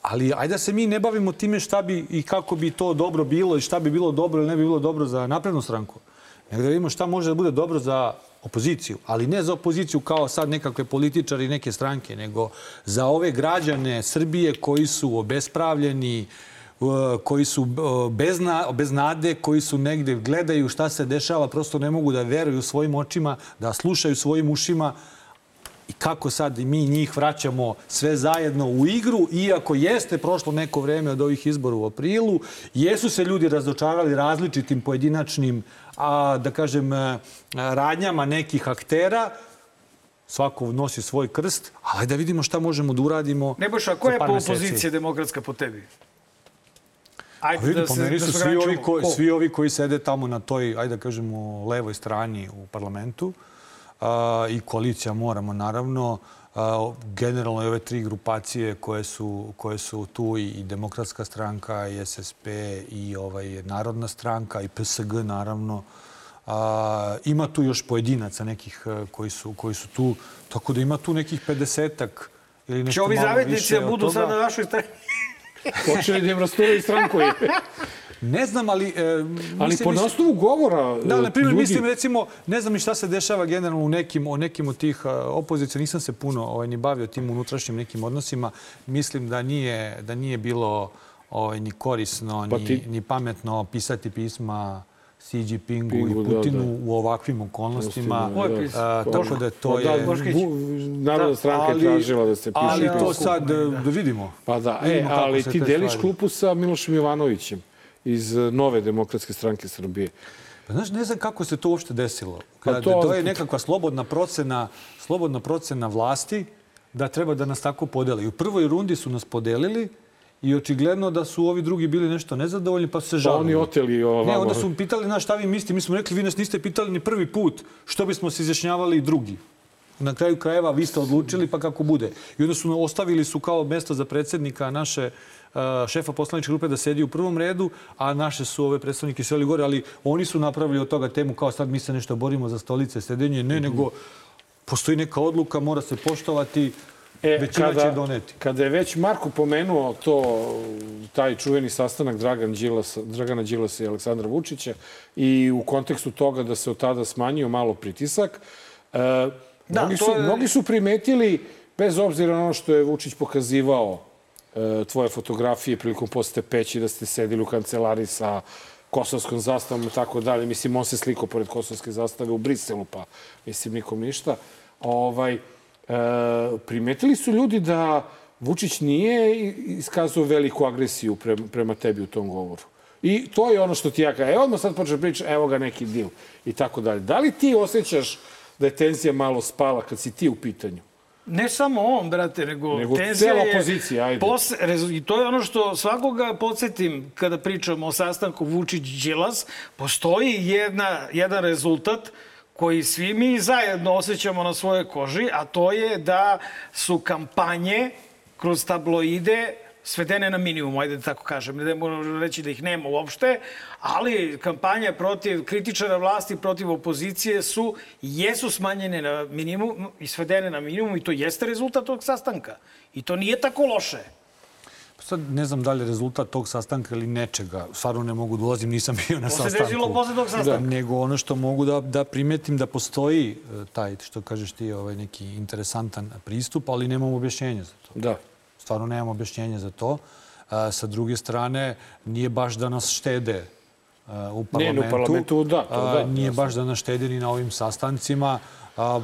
Ali ajde da se mi ne bavimo time šta bi i kako bi to dobro bilo i šta bi bilo dobro ili ne bi bilo dobro za naprednu stranku. Nego da vidimo šta može da bude dobro za opoziciju. Ali ne za opoziciju kao sad nekakve političari neke stranke, nego za ove građane Srbije koji su obespravljeni, uh, koji su uh, bez, na, bez nade, koji su negde gledaju šta se dešava, prosto ne mogu da veruju svojim očima, da slušaju svojim ušima, i kako sad mi njih vraćamo sve zajedno u igru, iako jeste prošlo neko vreme od ovih izbora u aprilu, jesu se ljudi razočarali različitim pojedinačnim, a, da kažem, a, radnjama nekih aktera, svako nosi svoj krst, ali da vidimo šta možemo da uradimo Nebojša, koja je po meseci. opozicija demokratska po tebi? Pa Ajde vidi, da po se, meni da su se svi ovi, koji, Ko? svi ovi koji sede tamo na toj, ajde da kažemo, levoj strani u parlamentu a, i koalicija moramo, naravno, a, generalno i ove tri grupacije koje su, koje su tu i, Demokratska stranka, i SSP, i ovaj, Narodna stranka, i PSG, naravno. A, ima tu još pojedinaca nekih a, koji su, koji su tu, tako da ima tu nekih 50-ak ili nešto Će ovi zavetnici da budu toga. sad na našoj strani? Počeli da im rasturaju stranku. je. Ne znam, ali... E, Ali mislim- po mislim- osnovu govora Da, na primjer, ljudi- mislim, recimo, ne znam ni šta se dešava generalno u nekim, o nekim od tih opozicija. Nisam se puno ovaj, ni bavio tim unutrašnjim nekim odnosima. Mislim da nije, da nije bilo ovaj, ni korisno, Pa ni, ti- ni pametno pisati pisma Xi Jinpingu Pingu, i da, Putinu da. u ovakvim okolnostima. Ko je pisao? A, tako da to Pa da, je... Narodna stranka je tražila da se piše Ali to sad, e, da vidimo. Pa da, e, ali ti deliš stvari- klupu sa Milošem Jovanovićem iz eh, Nove demokratske stranke Srbije. Pa Znaš, ne znam kako se to uopšte desilo. Pa Kada, to- to... je nekakva slobodna procena, slobodna procena vlasti da treba da nas tako podeli. U prvoj rundi su nas podelili i očigledno da su ovi drugi bili nešto nezadovoljni pa su se Pa žalili. oni oteli ovo Ne, vama. onda su pitali nas šta vi mislite. Mi smo rekli, vi nas niste pitali ni prvi put. Što bismo se izjašnjavali i drugi? Na kraju krajeva vi ste odlučili pa kako bude. I onda su ostavili su kao mesto za predsjednika naše šefa poslaničke grupe da sedi u prvom redu, a naše su ove predstavnike seli gore, ali oni su napravili od toga temu kao sad mi se nešto borimo za stolice, sedenje. Ne, nego postoji neka odluka, mora se poštovati, E, većina kada, će doneti. Kada je već Marko pomenuo to, taj čuveni sastanak Dragan Đilasa, Dragana Đilasa i Aleksandra Vučića i u kontekstu toga da se od tada smanjio malo pritisak, e, Da, mnogi, su, je- mnogi su primetili, bez obzira na ono što je Vučić pokazivao tvoje fotografije prilikom posete Peći, da ste sedili u kancelariji sa kosovskom zastavom i tako dalje. Mislim, on se slikao pored kosovske zastave u Briselu, pa mislim, nikom ništa. Ovaj, e, primetili su ljudi da Vučić nije iskazao veliku agresiju prema, prema tebi u tom govoru. I to je ono što ti ja kažem. Evo odmah sad počne priča, evo ga neki dil i tako dalje. Da li ti osjećaš da je tenzija malo spala kad si ti u pitanju? Ne samo on, brate, nego, Nego tenzija cela opozicija, ajde. Pos, rezu- I to je ono što svakoga podsjetim kada pričamo o sastanku Vučić-Đilas. Postoji jedna, jedan rezultat koji svi mi zajedno osjećamo na svojoj koži, a to je da su kampanje kroz tabloide svedene na minimum, ajde da tako kažem. Ne moram reći da ih nema uopšte, ali kampanje protiv kritičara vlasti, protiv opozicije su, jesu smanjene na minimum i svedene na minimum i to jeste rezultat tog sastanka. I to nije tako loše. Sad ne znam da li je rezultat tog sastanka ili nečega. Stvarno ne mogu da ulazim, nisam bio na To se sastanku. desilo posle tog sastanka. Nego ono što mogu da, da primetim da postoji e, taj, što kažeš ti, ovaj neki interesantan pristup, ali nemam objašnjenja za to. Da. Stvarno nemam objašnjenja za to. A, sa druge strane, nije baš da nas štede u Ne, ne, u parlamentu. parlamentu, da, to A, da, Nije baš da naštedi ni na ovim sastancima. A,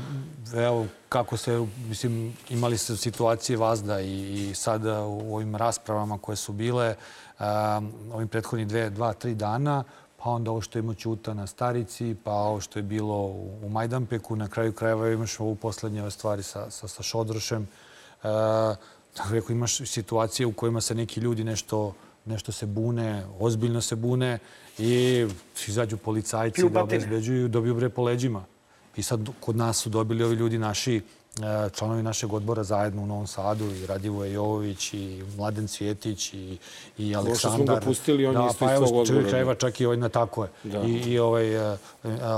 evo, kako se, mislim, imali ste situacije vazda i, i sada u ovim raspravama koje su bile a, ovim prethodnih dve, dva, tri dana, pa onda ovo što ima Ćuta na Starici, pa ovo što je bilo u, u Majdanpeku, na kraju krajeva imaš ovu poslednje stvari sa, sa, sa Šodrošem. E, tako rekao, imaš situacije u kojima se neki ljudi nešto, nešto se bune, ozbiljno se bune i izađu policajci da obezbeđuju, dobiju bre po leđima. I sad kod nas su dobili ovi ljudi naši članovi našeg odbora zajedno u Novom Sadu i Radivoje Jovović i Mladen Cvjetić i, i što smo Aleksandar. ga pustili, on je da, isto pa iz čovjek odbora. krajeva čak i ovaj na tako je. Da. I, i ovaj uh,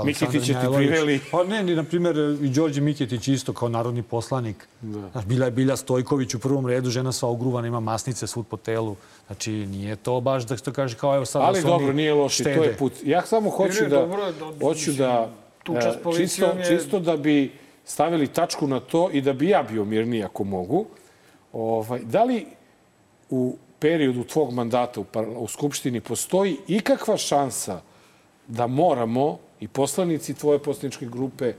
Miketić je ti priveli. Pa ne, ni, na primjer, i Đorđe Miketić isto kao narodni poslanik. Da. Znaš, Bilja, Bilja Stojković u prvom redu, žena sva ugruvana, ima masnice svud po telu. Znači, nije to baš da što kaže kao evo sad da Ali se dobro, oni nije loše, to je put. Ja samo hoću ne, da, dobro je, da- hoću da, tuča s e, policijom čisto, je- čisto da bi stavili tačku na to i da bi ja bio mirniji ako mogu. Ovaj, da li u periodu tvog mandata u, u Skupštini postoji ikakva šansa da moramo i poslanici tvoje poslaničke grupe e,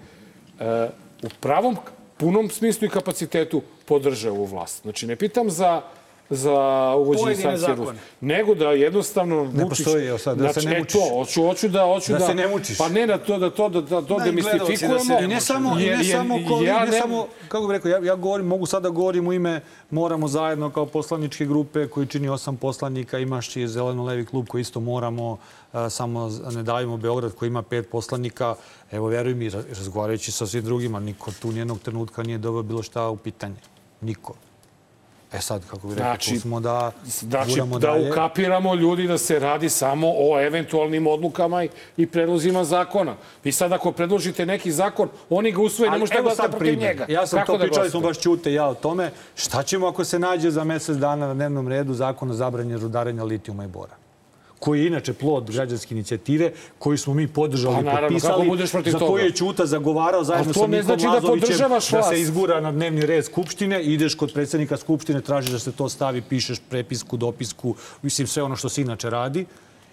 u pravom punom smislu i kapacitetu podrže ovu vlast. Znači, ne pitam za za uvođenje sankcija. Ruske, nego da jednostavno Ne Vučić... postoji, evo sad, da se Znači, ne e, mučiš. to, hoću, hoću da, hoću Da da, se ne mučiš. Pa ne da to, da to, da, da to Da, da demistifikujemo. se ne I ne samo, i Jer- ne samo, ko, ja ne ne- samo, kako bih rekao, ja, ja govorim, mogu sada da govorim u ime Moramo zajedno kao poslaničke grupe koji čini osam poslanika, imaš i Zeleno-levi klub koji isto moramo, a, samo ne davimo Beograd koji ima pet poslanika. Evo, veruj mi, ra- razgovarajući sa svim drugima, niko tu nijednog trenutka nije doveo bilo šta u pitanje. Niko. E sad, kako bih rekao, Znači, tu smo da Znači, guramo da dalje. ukapiramo ljudi da se radi samo o eventualnim odlukama i, i predlozima zakona. Vi sad ako predložite neki zakon, oni ga usvoje, ne možete evo glasati protiv primjer. njega. Ja sam Kako to da pričali smo baš Ćute ja o tome. Šta ćemo ako se nađe za mesec dana na dnevnom redu zakon o zabranju rudarenja litijuma i bora? Koji je inače plod građanske inicijative, koju smo mi podržali Pa i naravno, potpisali, za koju je Ćuta zagovarao zajedno sa ne Mikom znači da Lazovićem da vlast. se izgura na dnevni red Skupštine, ideš kod predsednika Skupštine, tražiš da se to stavi, pišeš prepisku, dopisku, mislim sve ono što se inače radi.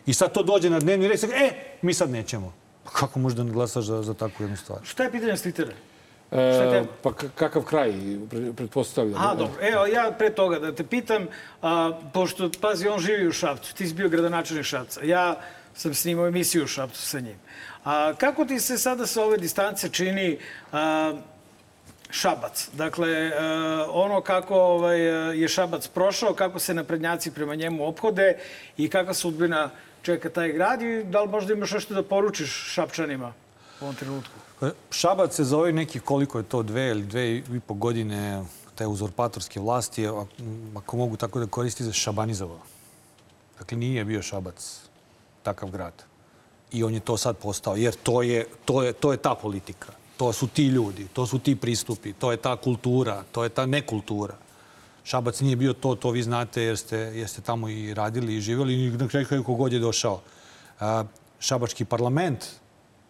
I sad to dođe na dnevni red i sad, e, mi sad nećemo. Kako možeš da ne glasaš za, za takvu jednu stvar? Šta je pitanje s Twittera? E, pa kakav kraj, pre- pretpostavljam. A, dobro. Evo, ja pre toga da te pitam, a, pošto, pazi, on živi u Šapcu, ti si bio gradonačelnik Šapca. Ja sam snimao emisiju u Šapcu sa njim. A, kako ti se sada sa ove distance čini a, Šabac? Dakle, a, ono kako ovaj, je Šabac prošao, kako se naprednjaci prema njemu ophode i kakva sudbina čeka taj grad i da li možda imaš nešto da poručiš Šapčanima u ovom trenutku? E, Šabac se zove neki koliko je to, dve ili dve i po godine te uzurpatorske vlasti, a- ako mogu tako da koristi, za šabanizovao. Dakle, nije bio Šabac takav grad. I on je to sad postao, jer to je, to je, to je ta politika. To su ti ljudi, to su ti pristupi, to je ta kultura, to je ta nekultura. Šabac nije bio to, to vi znate jer ste, jer ste tamo i radili i živjeli i na kraju kogod je došao. Šabački parlament,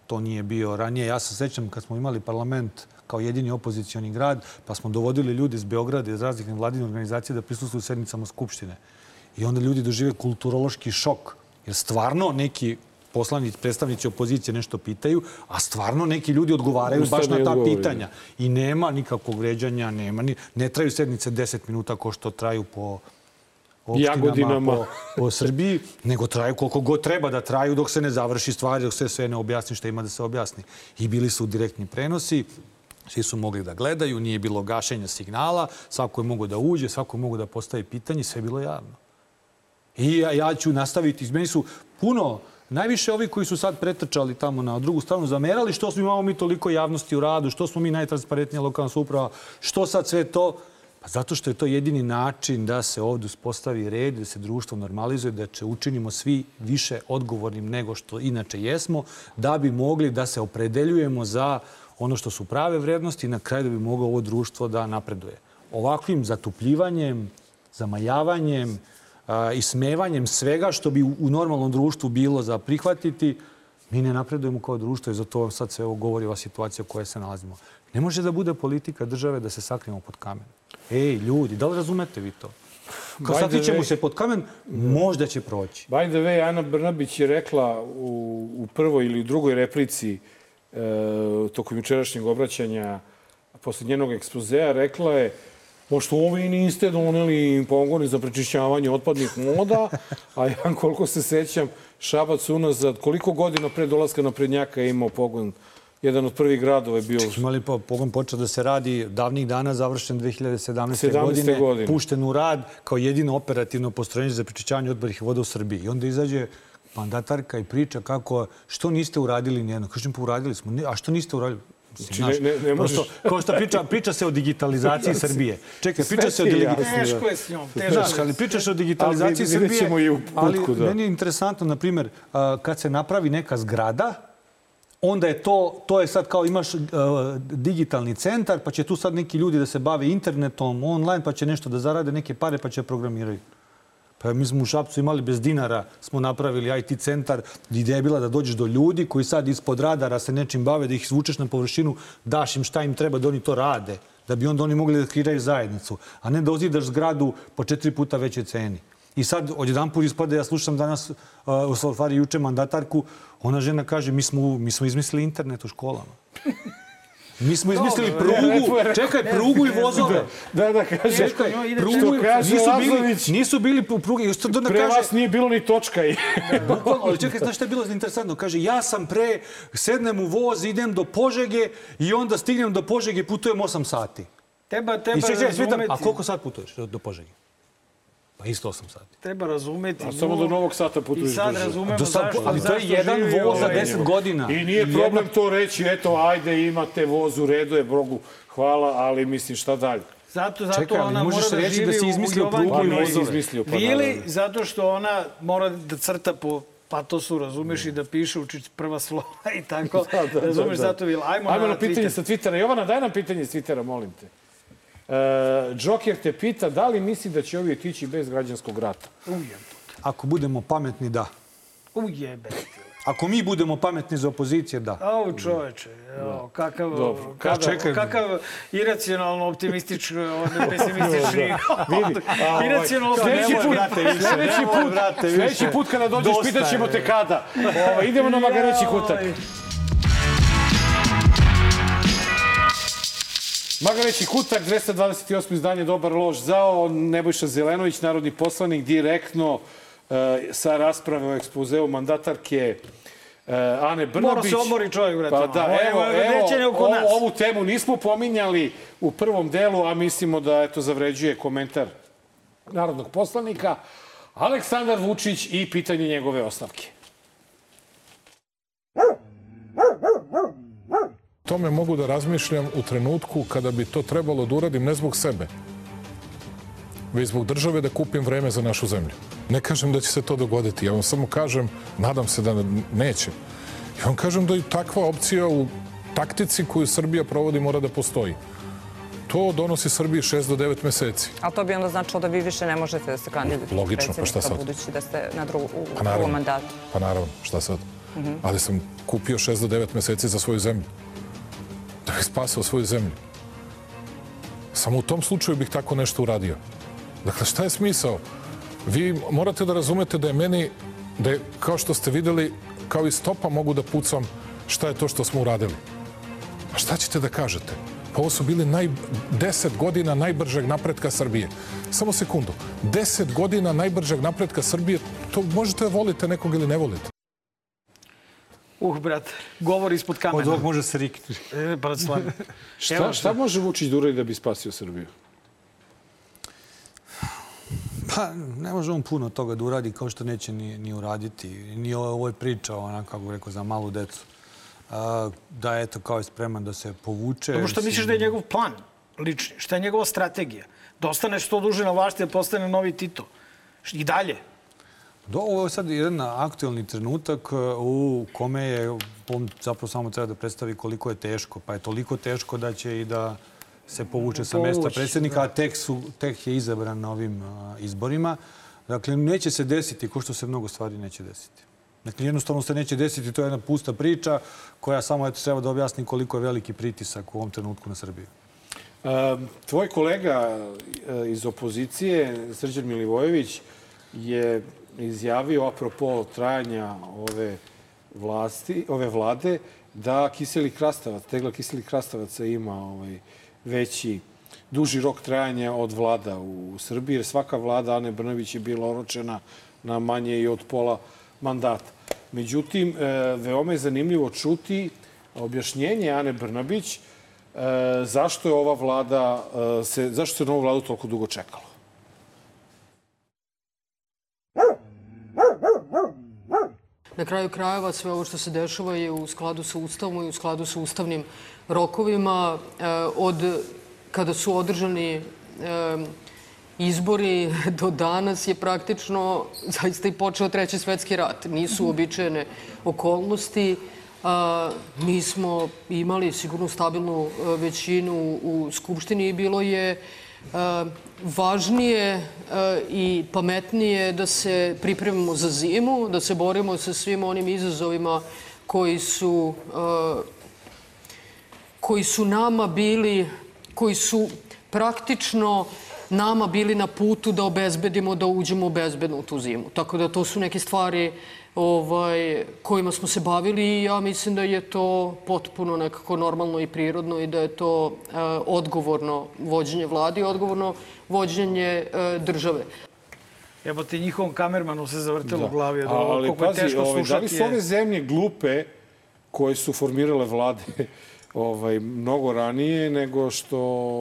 to nije bio ranije. Ja se sećam kad smo imali parlament kao jedini opozicioni grad, pa smo dovodili ljudi iz Beograda, iz raznih vladinih organizacija da prisustuju sednicama Skupštine. I onda ljudi dožive kulturološki šok. Jer stvarno neki poslanici, predstavnici opozicije nešto pitaju, a stvarno neki ljudi odgovaraju baš Ustane na ta odgovore. pitanja. I nema nikakvog vređanja, nema ni, ne traju sednice 10 minuta kao što traju po opštinama, Jagodinama. po, po Srbiji, nego traju koliko god treba da traju dok se ne završi stvari, dok se sve ne objasni što ima da se objasni. I bili su direktni prenosi, svi su mogli da gledaju, nije bilo gašenja signala, svako je mogao da uđe, svako je mogao da postavi pitanje, sve je bilo javno. I ja, ja ću nastaviti. Meni su puno, najviše ovi koji su sad pretrčali tamo na drugu stranu, zamerali što smo imamo mi toliko javnosti u radu, što smo mi najtransparentnija lokalna samouprava, što sad sve to. Pa zato što je to jedini način da se ovdje uspostavi red, da se društvo normalizuje, da će učinimo svi više odgovornim nego što inače jesmo, da bi mogli da se opredeljujemo za ono što su prave vrednosti i na kraju da bi moglo ovo društvo da napreduje. Ovakvim zatupljivanjem, zamajavanjem, a, i smevanjem svega što bi u normalnom društvu bilo za prihvatiti, mi ne napredujemo kao društvo i zato sad sve ovo govori ova situacija u kojoj se nalazimo. Ne može da bude politika države da se sakrijemo pod kamen. Ej, ljudi, da li razumete vi to? Kao sad ćemo se pod kamen, možda će proći. By the way, Ana Brnabić je rekla u, u prvoj ili u drugoj replici e, tokom jučerašnjeg obraćanja posle njenog ekspozea, rekla je pošto ovi niste doneli pogoni za prečišćavanje otpadnih voda, a ja koliko se sećam, Šabac unazad, koliko godina pre dolaska na prednjaka je imao pogon jedan od prvih gradova je bio... Imali pa pogon počeo da se radi davnih dana, završen 2017. 17. godine, godine. pušten u rad kao jedino operativno postrojenje za prečišćavanje otpadnih voda u Srbiji. I onda izađe mandatarka i priča kako, što niste uradili nijedno? Kažem, pa uradili smo. "Ne, A što niste uradili? Znači, ne- ne- ne možeš- prosto, kao što priča, priča se o digitalizaciji Srbije. Čekaj, Sve priča se o digitalizaciji. Teško je s njom, teško je. ali pričaš o digitalizaciji Ali Srbije. i u putku, ali da. meni je interesantno, na primjer, kad se napravi neka zgrada, onda je to, to je sad kao imaš uh, digitalni centar, pa će tu sad neki ljudi da se bave internetom, online, pa će nešto da zarade neke pare, pa će programiraju. Pa mi smo u Šapcu imali bez dinara, smo napravili IT centar. Ideja je bila da dođeš do ljudi koji sad ispod radara se nečim bave, da ih izvučeš na površinu, daš im šta im treba da oni to rade, da bi onda oni mogli da kreiraju zajednicu, a ne da ozidaš zgradu po četiri puta većoj ceni. I sad, odjedan put ispada, ja slušam danas uh, u Salfari juče mandatarku, ona žena kaže, mi smo, mi smo izmislili internet u školama. Mi smo izmislili Dobro, lepo prugu, je rekao. čekaj, prugu i vozove. Da, da, kaže, Čekaj, prugu, što kaže nisu bili, nisu bili u prugi. Isto da pre kaže, vas nije bilo ni točka. I... Bukvalno, ali čekaj, znaš šta je bilo interesantno? Kaže, ja sam pre, sednem u voz, idem do Požege i onda stignem do Požege, putujem 8 sati. Treba, treba I čekaj, razumeti. a koliko sad putuješ do Požege? Pa isto 8 sati. Treba razumeti. A samo do Novog Sata I putuješ sad duže. razumemo Do sad- zašto, ali to je jedan voz za ovaj- 10 godina. I nije I problem to reći, eto, ajde, imate voz u redu, je Bogu, hvala, ali mislim, šta dalje? Zato, zato Čekaj, ona možeš mora da reći da si izmislio prugu i Pa vozove. izmislio, pa naravno. zato što ona mora da crta po patosu, razumeš, i da piše uči prva slova i tako. Da, da, razumeš, da, da. zato Vila. Ajmo, Ajmo na, na pitanje Twitter. sa Twittera. Jovana, daj nam pitanje s Twittera, molim te. Džoker te pita da li misli da će ovi otići bez građanskog rata? Ujebe. Ako budemo pametni, da. Ujebe. Ako mi budemo pametni za opozicije, da. Au, čoveče, evo, kakav, Dobro, kakav, čekaj. kakav iracionalno optimistički, ono, pesimistični. Vidi, ovaj, iracionalno Sledeći put, brate, više, sledeći put, brate, više. sledeći put kada dođeš, pitaćemo te kada. Ovaj, idemo na Magareći kutak. Magareći kutak, 228. izdanje Dobar lož zao, Nebojša Zelenović, narodni poslanik, direktno e, sa rasprave o ekspozeu mandatarke e, Ane Brnabić. Mora se odmori čovjek, brate. Pa da, evo, evo, kod o- ovu temu nismo pominjali u prvom delu, a mislimo da eto zavređuje komentar narodnog poslanika. Aleksandar Vučić i pitanje njegove ostavke. Tome mogu da razmišljam u trenutku kada bi to trebalo da uradim ne zbog sebe, već zbog države da kupim vreme za našu zemlju. Ne kažem da će se to dogoditi, ja vam samo kažem, nadam se da neće. Ja vam kažem da i takva opcija u taktici koju Srbija provodi mora da postoji. To donosi Srbiji 6 do 9 meseci. A to bi onda značilo da vi više ne možete da se kandidujete Logično, pa šta sad? budući da ste na drugu, u Pa naravno. drugom mandatu. Pa naravno, šta sad? Ali sam kupio 6 do 9 meseci za svoju zemlju. Da bih spasao svoju zemlju. Samo u tom slučaju bih tako nešto uradio. Dakle, šta je smisao? Vi morate da razumete da je meni, da je, kao što ste videli, kao i stopa mogu da pucam šta je to što smo uradili. A šta ćete da kažete? Pa ovo su bili naj, 10 godina najbržeg napretka Srbije. Samo sekundu. 10 godina najbržeg napretka Srbije, to možete da volite nekog ili ne volite. Uh, brate, govor ispod Od kamena. ovog može se riknuti. E, brat, stvarno. Šta, šta može Vučić da uradi da bi spasio Srbiju? Pa, ne može on puno toga da uradi, kao što neće ni, ni uraditi. Ni ovo ovo je priča, ona, kako rekao, za malu decu. A, da je, eto, kao je spreman da se povuče. Dobro, što misliš da je njegov plan lični? Šta je njegova strategija? Da ostane što duže na vlasti, da postane novi Tito. I dalje. Do, ovo je sad jedan aktualni trenutak uh, u kome je on zapravo samo treba da predstavi koliko je teško. Pa je toliko teško da će i da se povuče sa mesta Povući, predsjednika, a tek, su, tek je izabran na ovim uh, izborima. Dakle, neće se desiti, ko što se mnogo stvari neće desiti. Dakle, jednostavno se neće desiti, to je jedna pusta priča koja samo eto, treba da objasni koliko je veliki pritisak u ovom trenutku na Srbiju. Um, tvoj kolega iz opozicije, Srđan Milivojević, je izjavio apropo trajanja ove vlasti, ove vlade, da kiseli krastavac, tegla kiseli krastavaca ima ovaj, veći, duži rok trajanja od vlada u Srbiji, jer svaka vlada Ane Brnović je bila oročena na manje i od pola mandata. Međutim, e, veoma je zanimljivo čuti objašnjenje Ane Brnabić e, zašto je ova vlada, e, se, zašto se na ovu vladu toliko dugo čekalo. Na kraju krajeva sve ovo što se dešava je u skladu sa Ustavom i u skladu sa ustavnim rokovima. E, od kada su održani e, izbori do danas je praktično zaista i počeo treći svetski rat. Nisu uobičajene okolnosti. A, mi smo imali sigurno stabilnu e, većinu u Skupštini i bilo je e, važnije e, i pametnije da se pripremimo za zimu, da se borimo sa svim onim izazovima koji su, koji su nama bili, koji su praktično nama bili na putu da obezbedimo da uđemo bezbedno u tu zimu. Tako da to su neke stvari ovaj, kojima smo se bavili i ja mislim da je to potpuno nekako normalno i prirodno i da je to e, odgovorno vođenje vlade i odgovorno vođenje e, države. Evo ti njihovom kamermanu se zavrtelo Da. u glavi. Da, Ali koliko je pazi, teško ovaj, da li su ove je- zemlje glupe koje su formirale vlade ovaj, mnogo ranije nego što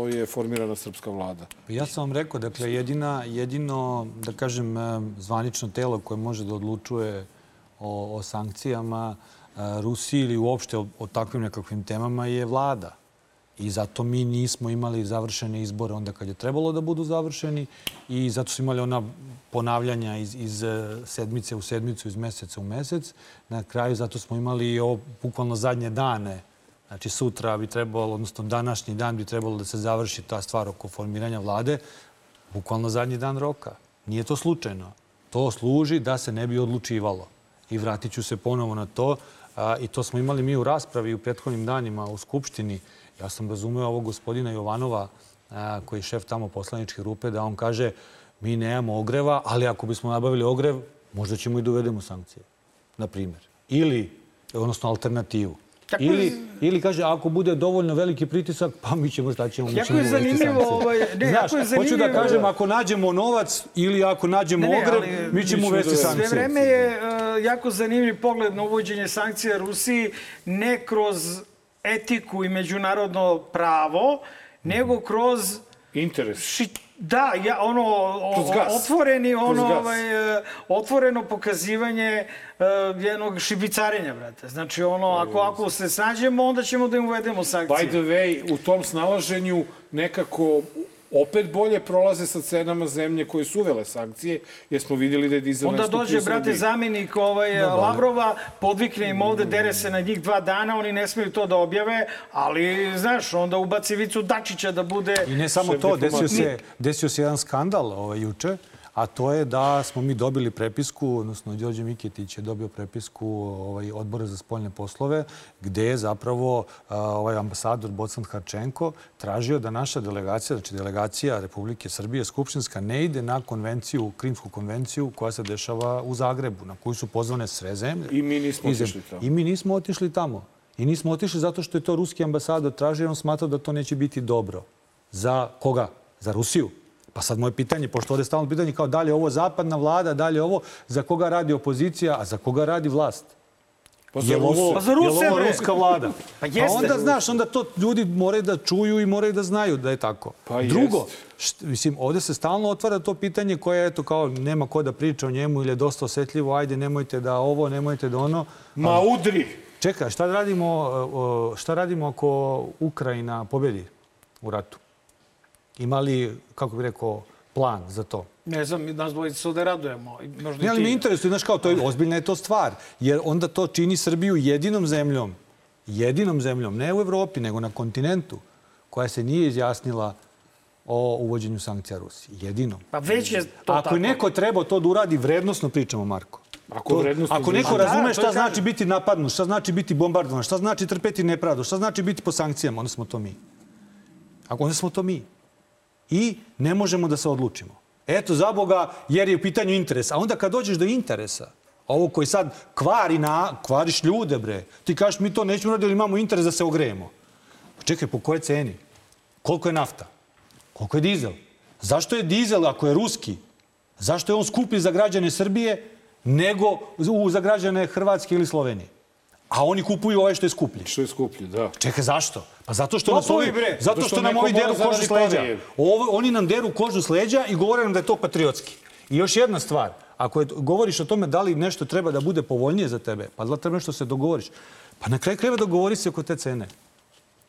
je formirana srpska vlada? Ja sam vam rekao, dakle, jedina, jedino, da kažem, em, zvanično telo koje može da odlučuje o, o sankcijama e, Rusiji ili uopšte o, o takvim nekakvim temama je vlada. I zato mi nismo imali završene izbore onda kad je trebalo da budu završeni i zato smo imali ona ponavljanja iz, iz e, sedmice u sedmicu, iz meseca u mesec. Na kraju zato smo imali i ovo bukvalno zadnje dane Znači sutra bi trebalo, odnosno današnji dan bi trebalo da se završi ta stvar oko formiranja vlade, bukvalno zadnji dan roka. Nije to slučajno. To služi da se ne bi odlučivalo. I vratit ću se ponovo na to. A, I to smo imali mi u raspravi u prethodnim danima u Skupštini. Ja sam razumeo ovog gospodina Jovanova, a, koji je šef tamo poslaničke grupe, da on kaže mi nemamo ogreva, ali ako bismo nabavili ogrev, možda ćemo i dovedemo sankcije, na primjer. Ili, odnosno alternativu. Tako ili, je- ili kaže, ako bude dovoljno veliki pritisak, pa mi ćemo, šta ćemo, Jako je zanimljivo, ovaj, ne, Znaš, jako je hoću da zanimljivo- kažem, ako nađemo novac ili ako nađemo Ne, ne, ogrev, mi ćemo uvesti sankcije. Sve vreme je jako zanimljiv pogled na uvođenje sankcija Rusiji, ne kroz etiku i međunarodno pravo, nego kroz Interes. ši, da, ja, ono, o- otvoreni, ono, ovaj, e, otvoreno pokazivanje uh, jednog šibicarenja, brate. Znači, ono, ako, ako se snađemo, onda ćemo da im uvedemo sankcije. By the way, u tom snalaženju nekako opet bolje prolaze sa cenama zemlje koje su uvele sankcije, jer smo vidjeli da je dizel Onda dođe, brate, zamenik ovaj, Da, da. Lavrova, podvikne im ovde, dere se na njih dva dana, oni ne smiju to da objave, ali, znaš, onda ubaci Vicu Dačića da bude... I ne samo to, desio se, desio se jedan skandal ovaj, juče, a to je da smo mi dobili prepisku, odnosno Đorđe Miketić je dobio prepisku ovaj, odbora za spoljne poslove, gde je zapravo ovaj ambasador Bocan Harčenko tražio da naša delegacija, znači delegacija Republike Srbije, Skupštinska, ne ide na konvenciju, Krimsku konvenciju koja se dešava u Zagrebu, na koju su pozvane sve zemlje. I mi nismo otišli tamo. I mi nismo otišli tamo. I nismo otišli zato što je to ruski ambasador tražio, jer on smatrao da to neće biti dobro. Za koga? Za Rusiju. Pa sad moje pitanje, pošto ovde je stalno pitanje kao da li je ovo zapadna vlada, da li je ovo, za koga radi opozicija, a za koga radi vlast? Pa za je ovo. Pa za je Ruse, ovo bre. ruska vlada? Pa Pa jeste. onda, znaš, onda to ljudi moraju da čuju i moraju da znaju da je tako. Pa Drugo, št, mislim, ovde se stalno otvara to pitanje koje, eto, kao nema ko da priča o njemu ili je dosta osetljivo, ajde, nemojte da ovo, nemojte da ono. Ma udri! Čekaj, šta radimo, šta radimo ako Ukrajina pobedi u ratu? Ima li, kako bih rekao, plan za to? Ne znam, nas dvojica se ovde radujemo. Možda Ne, i ali me interesuje, znaš kao, to je, ozbiljna je to stvar. Jer onda to čini Srbiju jedinom zemljom, jedinom zemljom, ne u Evropi, nego na kontinentu, koja se nije izjasnila o uvođenju sankcija Rusiji. Jedinom. Pa već je to Ako tako. je neko trebao to da uradi, vrednosno pričamo, Marko. Ako To- vrednosno ako neko. Pa da, razume to šta znači kažem. biti napadnut, šta znači biti bombardovan, šta znači trpeti nepravdu, šta znači biti po sankcijama, onda smo to mi. A onda smo to mi. I ne možemo da se odlučimo. Eto, za Boga, jer je u pitanju interes. A onda kad dođeš do interesa, ovo koji sad kvari na, kvariš ljude, bre. Ti kažeš, mi to nećemo raditi, jer imamo interes da se ogrejemo. Čekaj, po kojoj ceni? Koliko je nafta? Koliko je dizel? Zašto je dizel, ako je ruski, zašto je on skuplji za građane Srbije nego za građane Hrvatske ili Slovenije? A oni kupuju ovaj što je skuplji. Što je skuplji, da. Čekaj, zašto? Pa zato što, nas Lopovi, ovi, bre. zato što, što nam ovi deru kožu zaradi s leđa. pare. Ovo, oni nam deru kožu s leđa i govore nam da je to patriotski. I još jedna stvar. Ako je, govoriš o tome da li nešto treba da bude povoljnije za tebe, pa da treba nešto se dogovoriš? Pa na kraju krajeva dogovori se oko te cene.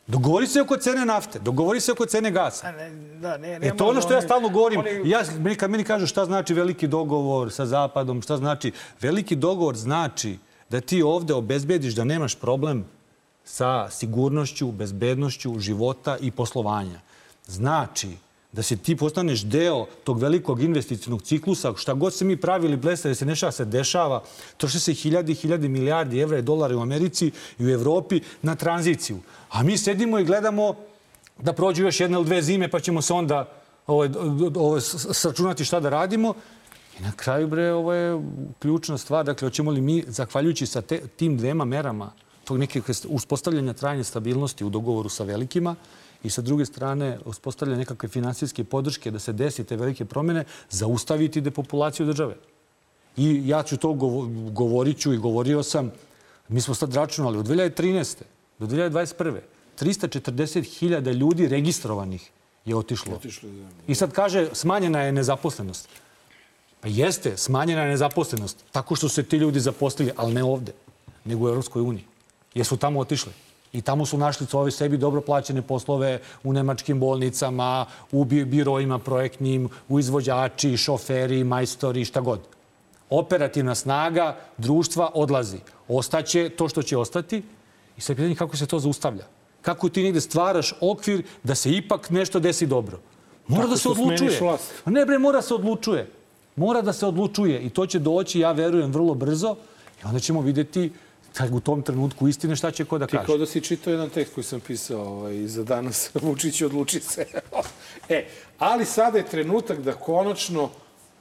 Dogovori se oko cene nafte, dogovori se oko cene gasa. Ne, da, ne, ne E to ono što ja stalno govorim. oni- Ja, meni- kad meni kažu šta znači veliki dogovor sa Zapadom, šta znači... Veliki dogovor znači da ti ovde obezbediš da nemaš problem sa sigurnošću, bezbednošću života i poslovanja. Znači da se ti postaneš deo tog velikog investicijnog ciklusa, šta god se mi pravili blesta da se nešava, se dešava, troše se hiljadi, hiljadi milijardi evra i dolara u Americi i u Evropi na tranziciju. A mi sedimo i gledamo da prođu još jedne ili dve zime, pa ćemo se onda ovaj, ovaj, s- sračunati šta da radimo. I na kraju, bre, ovo je ključna stvar. Dakle, hoćemo li mi, zahvaljujući sa te, tim dvema merama, tog nekih uspostavljanja trajne stabilnosti u dogovoru sa velikima i sa druge strane uspostavljanja nekakve finansijske podrške da se desi te velike promene, zaustaviti depopulaciju države. I ja ću to govo- govorit ću i govorio sam, mi smo sad računali od 2013. do 2021. 340.000 ljudi registrovanih je otišlo. I sad kaže, smanjena je nezaposlenost. Pa jeste, smanjena je nezaposlenost. Tako što su se ti ljudi zaposlili, ali ne ovde, nego u Europskoj uniji. Jer su tamo otišli. I tamo su našli ovi sebi dobro plaćene poslove u nemačkim bolnicama, u bi- biroima projektnim, u izvođači, šoferi, majstori, šta god. Operativna snaga društva odlazi. Ostaće to što će ostati i je pitanje kako se to zaustavlja. Kako ti negde stvaraš okvir da se ipak nešto desi dobro. Mora Tako da se odlučuje. Ne bre, mora se odlučuje. Mora da se odlučuje i to će doći, ja verujem, vrlo brzo i onda ćemo videti u tom trenutku istine šta će ko da Ti kaže. kao da si čitao jedan tekst koji sam pisao ovaj, za danas. Vučić odluči se. e, ali sada je trenutak da konačno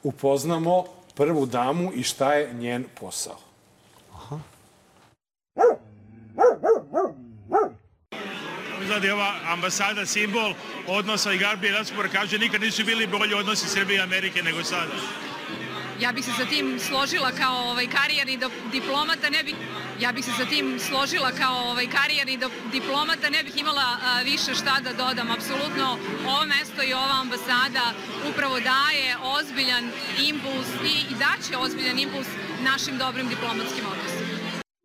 upoznamo prvu damu i šta je njen posao. Da je ova ambasada simbol odnosa i Gabriel Escobar kaže nikad nisu bili bolji odnosi Srbije i Amerike nego sada. Ja bih se sa tim složila kao ovaj karijerni diplomata, ne bih ja bih se sa tim složila kao ovaj karijerni diplomata, ne bih imala a, više šta da dodam. Apsolutno ovo mesto i ova ambasada upravo daje ozbiljan impuls i, i daće ozbiljan impuls našim dobrim diplomatskim odnosima.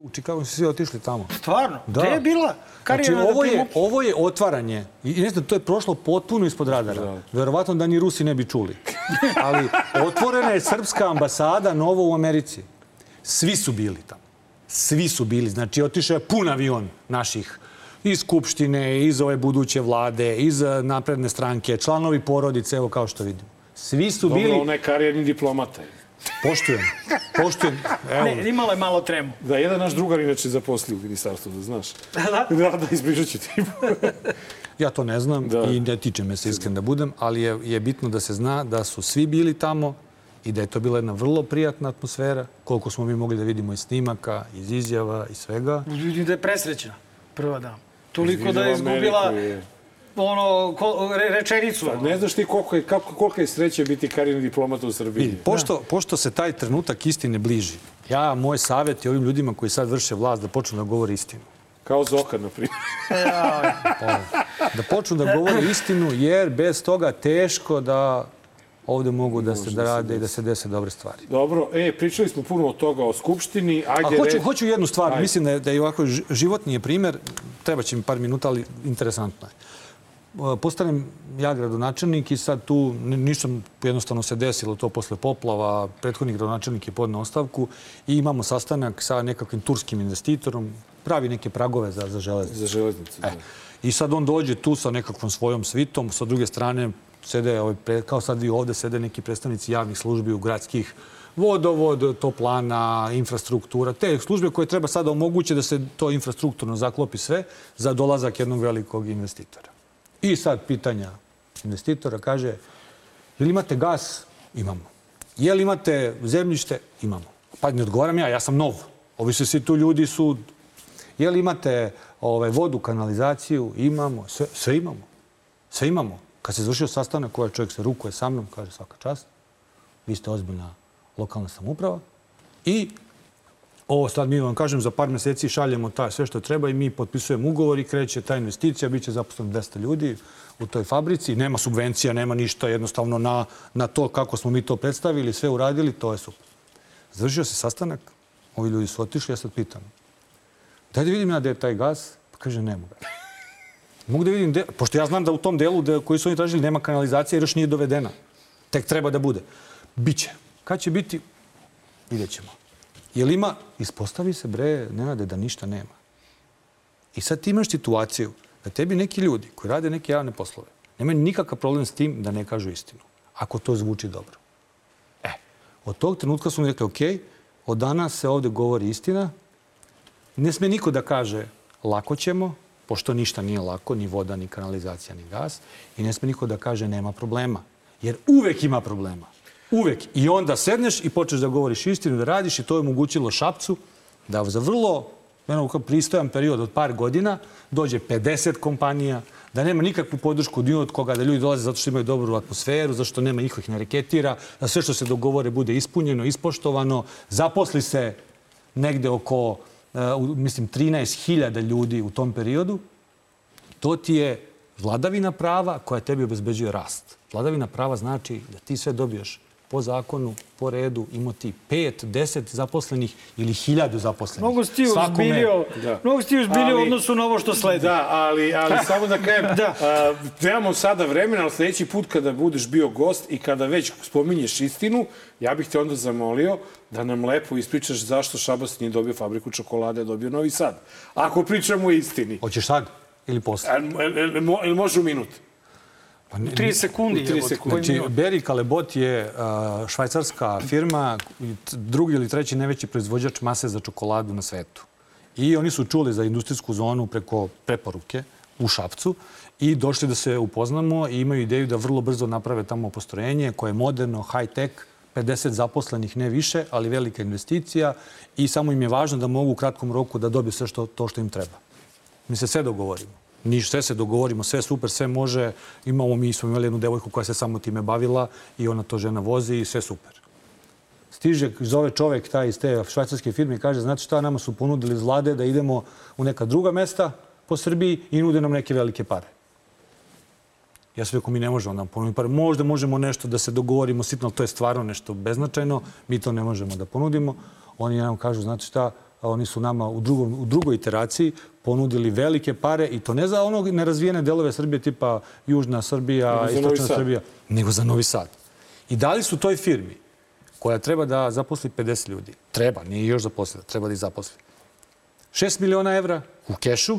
U Čikagu su svi otišli tamo. Stvarno? Da. Gde je bila Znači, karijerna ovo je, ovo je otvaranje. I ne znam, to je prošlo potpuno ispod radara. Verovatno da ni Rusi ne bi čuli. Ali otvorena je srpska ambasada novo u Americi. Svi su bili tamo. Svi su bili. Znači, otišao je pun avion naših iz Skupštine, iz ove buduće vlade, iz eh, napredne stranke, članovi porodice, evo kao što vidimo. Svi su Dobro, bili... ona je karijerni diplomata. Poštujem. Poštujem. Evo. Ne, imala je malo tremu. Da, jedan naš drugar inače zaposli u ministarstvu, da znaš. Da? Da, da, ispričat ću ti. Ja to ne znam Da. i ne tiče me se iskren da budem, ali je, je bitno da se zna da su svi bili tamo i da je to bila jedna vrlo prijatna atmosfera, koliko smo mi mogli da vidimo iz snimaka, iz izjava i svega. Vidim da je presrećna, prva dama. Toliko da Izvidela je izgubila Ameriku, je. Ono, ko, re, rečenicu. Pa ne znaš ti koliko je, kako, kolika je sreća biti karijerni diplomata u Srbiji. Vidi, pošto, pošto se taj trenutak istine bliži, ja, moj savjet je ovim ljudima koji sad vrše vlast da počnu da govore istinu. Kao Zoka, na primjer. Da počnu da govore istinu, jer bez toga teško da ovde mogu da se da rade i da se dese dobre stvari. Dobro, e, pričali smo puno od toga o Skupštini. A Ajde, hoću, red- hoću jednu stvar. Ajde. Mislim da je, da je ovako životni je primer. Treba će mi par minuta, ali interesantno je. E, Postanem ja gradonačelnik i sad tu ni- ništa jednostavno se desilo to posle poplava. Prethodni gradonačelnik je podneo ostavku i imamo sastanak sa nekakvim turskim investitorom. Pravi neke pragove za, za železnicu. Za železnicu, da. I sad on dođe tu sa nekakvom svojom svitom, sa druge strane sede, ovaj, kao sad vi ovde, sede neki predstavnici javnih službi u gradskih vodovod, toplana, infrastruktura, te službe koje treba sada omoguće da se to infrastrukturno zaklopi sve za dolazak jednog velikog investitora. I sad pitanja investitora kaže, jel imate gas? Imamo. Jel imate zemljište? Imamo. Pa ne odgovaram ja, ja sam nov. Ovi su svi tu ljudi su... Jel imate ovaj, vodu, kanalizaciju? Imamo. Sve, sve imamo. Sve imamo. Kad se završio sastanak, ovaj čovjek se rukuje sa mnom, kaže svaka čast. Vi ste ozbiljna lokalna samuprava. I ovo sad mi vam kažem, za par meseci šaljemo taj, sve što treba i mi potpisujemo ugovor i kreće ta investicija, bit će zaposleno 200 ljudi u toj fabrici. Nema subvencija, nema ništa, jednostavno na, na to kako smo mi to predstavili, sve uradili, to je super. Završio se sastanak, ovi ljudi su otišli, ja sad pitam, daj da vidim ja gde je taj gas, pa kaže nema ga. Mogu da vidim, pošto ja znam da u tom delu de, koji su oni tražili nema kanalizacija jer još nije dovedena. Tek treba da bude. Biće. Kad će biti, vidjet ćemo. Jel ima, ispostavi se bre, Nenade, da ništa nema. I sad ti imaš situaciju da tebi neki ljudi koji rade neke javne poslove nemaju nikakav problem s tim da ne kažu istinu. Ako to zvuči dobro. E, od tog trenutka smo mi rekli, ok, od danas se ovde govori istina. Ne sme niko da kaže lako ćemo, pošto ništa nije lako, ni voda, ni kanalizacija, ni gas. I ne sme niko da kaže nema problema. Jer uvek ima problema. Uvek. I onda sedneš i počneš da govoriš istinu, da radiš i to je omogućilo Šapcu da za vrlo jedno, pristojan period od par godina dođe 50 kompanija, da nema nikakvu podršku ni od koga, da ljudi dolaze zato što imaju dobru atmosferu, zato što nema niko ih ne reketira, da sve što se dogovore bude ispunjeno, ispoštovano, zaposli se negde oko, uh, mislim, 13.000 ljudi u tom periodu. To ti je vladavina prava koja tebi obezbeđuje rast. Vladavina prava znači da ti sve dobiješ po zakonu, po redu, imao ti pet, deset zaposlenih ili hiljadu zaposlenih. Mnogo si ti uzbilio, da. mnogo si ti uzbilio u odnosu na ovo što sledi. Da, ali, ali samo da kažem, da. A, nemamo sada vremena, ali sledeći put kada budeš bio gost i kada već spominješ istinu, ja bih te onda zamolio da nam lepo ispričaš zašto Šabas nije dobio fabriku čokolade, a dobio Novi Sad. Ako pričamo o istini. Hoćeš sad ili posle? Ili može u minut? Pa u 3 sekundi. U 3 sekundi. Znači, Berry Calebot je švajcarska firma, drugi ili treći najveći proizvođač mase za čokoladu na svetu. I oni su čuli za industrijsku zonu preko preporuke u Šapcu i došli da se upoznamo i imaju ideju da vrlo brzo naprave tamo postrojenje koje je moderno, high-tech, 50 zaposlenih, ne više, ali velika investicija i samo im je važno da mogu u kratkom roku da dobiju sve što, to što im treba. Mi se sve dogovorimo. Niš, sve se dogovorimo, sve super, sve može. Imamo, mi smo imali jednu devojku koja se samo time bavila i ona to žena vozi i sve super. Stiže, zove čovek taj iz te švajcarske firme i kaže, znate šta, nama su ponudili iz vlade da idemo u neka druga mesta po Srbiji i nude nam neke velike pare. Ja sam rekao, mi ne možemo da nam ponuditi pare. Možda možemo nešto da se dogovorimo sitno, ali to je stvarno nešto beznačajno. Mi to ne možemo da ponudimo. Oni nam kažu, znate šta, oni su nama u, drugom, u drugoj iteraciji ponudili velike pare i to ne za onog nerazvijene delove Srbije tipa Južna Srbija, Istočna Srbija, nego za Novi Sad. I dali su toj firmi koja treba da zaposli 50 ljudi. Treba, nije još zaposlila, treba da ih zaposli. 6 miliona evra u kešu,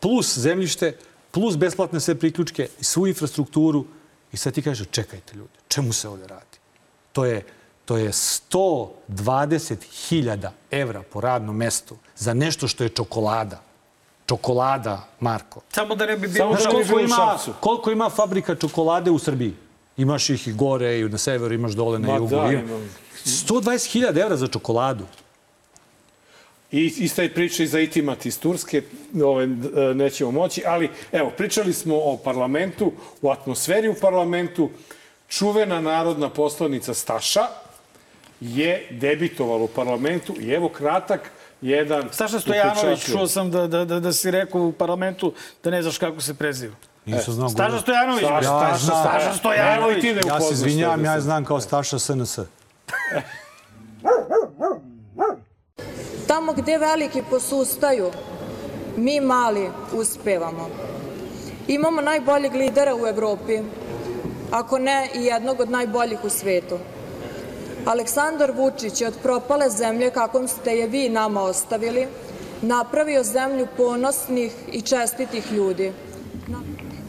plus zemljište, plus besplatne sve priključke, svu infrastrukturu. I sad ti kažeš, čekajte ljudi, čemu se ovde radi? To je to je 120.000 evra po radnom mestu za nešto što je čokolada. Čokolada, Marko. Samo da ne bi bilo Znaš, koliko, ima, koliko ima fabrika čokolade u Srbiji? Imaš ih i gore, i na severu, imaš dole na jugu. Da, imam. 120.000 evra za čokoladu. I ista je priča i za Itimat iz Turske, ove, nećemo moći, ali evo, pričali smo o parlamentu, o atmosferi u parlamentu, čuvena narodna poslanica Staša, je debitovalo u parlamentu i evo kratak jedan... Staša Stojanović, čuo sam da, da, da, da si rekao u parlamentu da ne znaš kako se preziva. Nisam znao. Staša Stojanović. Ja, Staša, znam. Staša Stojanović. Ja, ja se izvinjam, ja znam kao Staša SNS. Tamo gde veliki posustaju, mi mali uspevamo. Imamo najboljeg lidera u Evropi, ako ne i jednog od najboljih u svetu. Aleksandar Vučić je od propale zemlje kakvom ste je vi nama ostavili, napravio zemlju ponosnih i čestitih ljudi.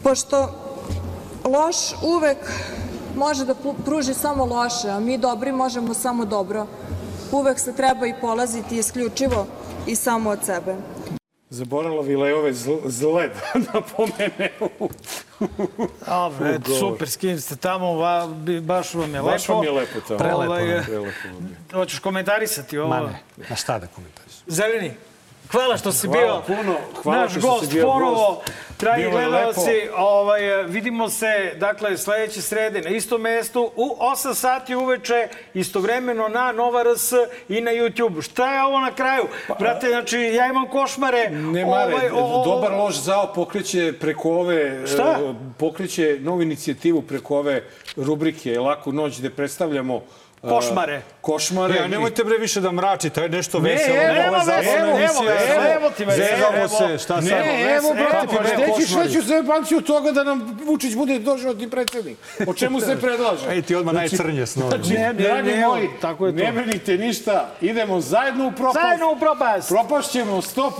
Pošto loš uvek može da pruži samo loše, a mi dobri možemo samo dobro, uvek se treba i polaziti isključivo i samo od sebe. Zaborala Vilejove zle da napomene Dobro, eto, super, s kim ste tamo, va, baš vam je lepo. Baš vam je lepo tamo. Prelepo Ovaj. Prelepo. Hoćeš komentarisati ovo? Ma ne, a šta da komentariš? Zeleni, hvala što si Hvala bio puno, hvala naš što si gost bio ponovo. gost. Dragi gledalci, ovaj, vidimo se dakle, sledeće srede na istom mestu u 8 sati uveče, istovremeno na Nova RS i na YouTube. Šta je ovo na kraju? Brate, znači, ja imam košmare. Ne mare, Ovaj, o- o- dobar loš zao pokreće preko ove... Šta? e, Pokreće novu inicijativu preko ove rubrike Laku noć gde predstavljamo e, Košmare. Košmare. E, a nemojte bre više da mračite, je nešto Ne, veselo. evo, ova evo, evo, emisija. evo, evo ti veselo, Zezamo evo. se, šta sad? Ne, evo, brate, pa ne, gde ćeš košmari? veću zebanciju toga da nam Vučić bude doživotni predsjednik? O čemu se predlaže? Ej, ti odmah najcrnje snovi. Znači, Ne, ne, dragi ne, moji, tako je to. ne brinite ništa, idemo zajedno u propast. Zajedno u propast. Propašćemo 100%,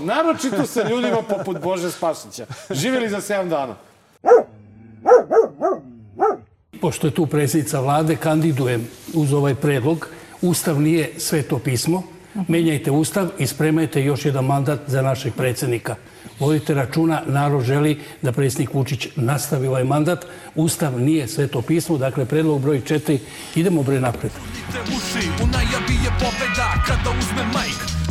naročito sa ljudima poput Bože Spašića. Živjeli za 7 dana. Pošto je tu predsjednica vlade, kandidujem uz ovaj predlog. Ustav nije sveto pismo. Menjajte Ustav i spremajte još jedan mandat za našeg predsjednika. Vodite računa, narod želi da predsjednik Vučić nastavi ovaj mandat. Ustav nije sveto pismo, dakle predlog broj četiri. Idemo bre napred. uši U najavi je pobeda kada uzme majk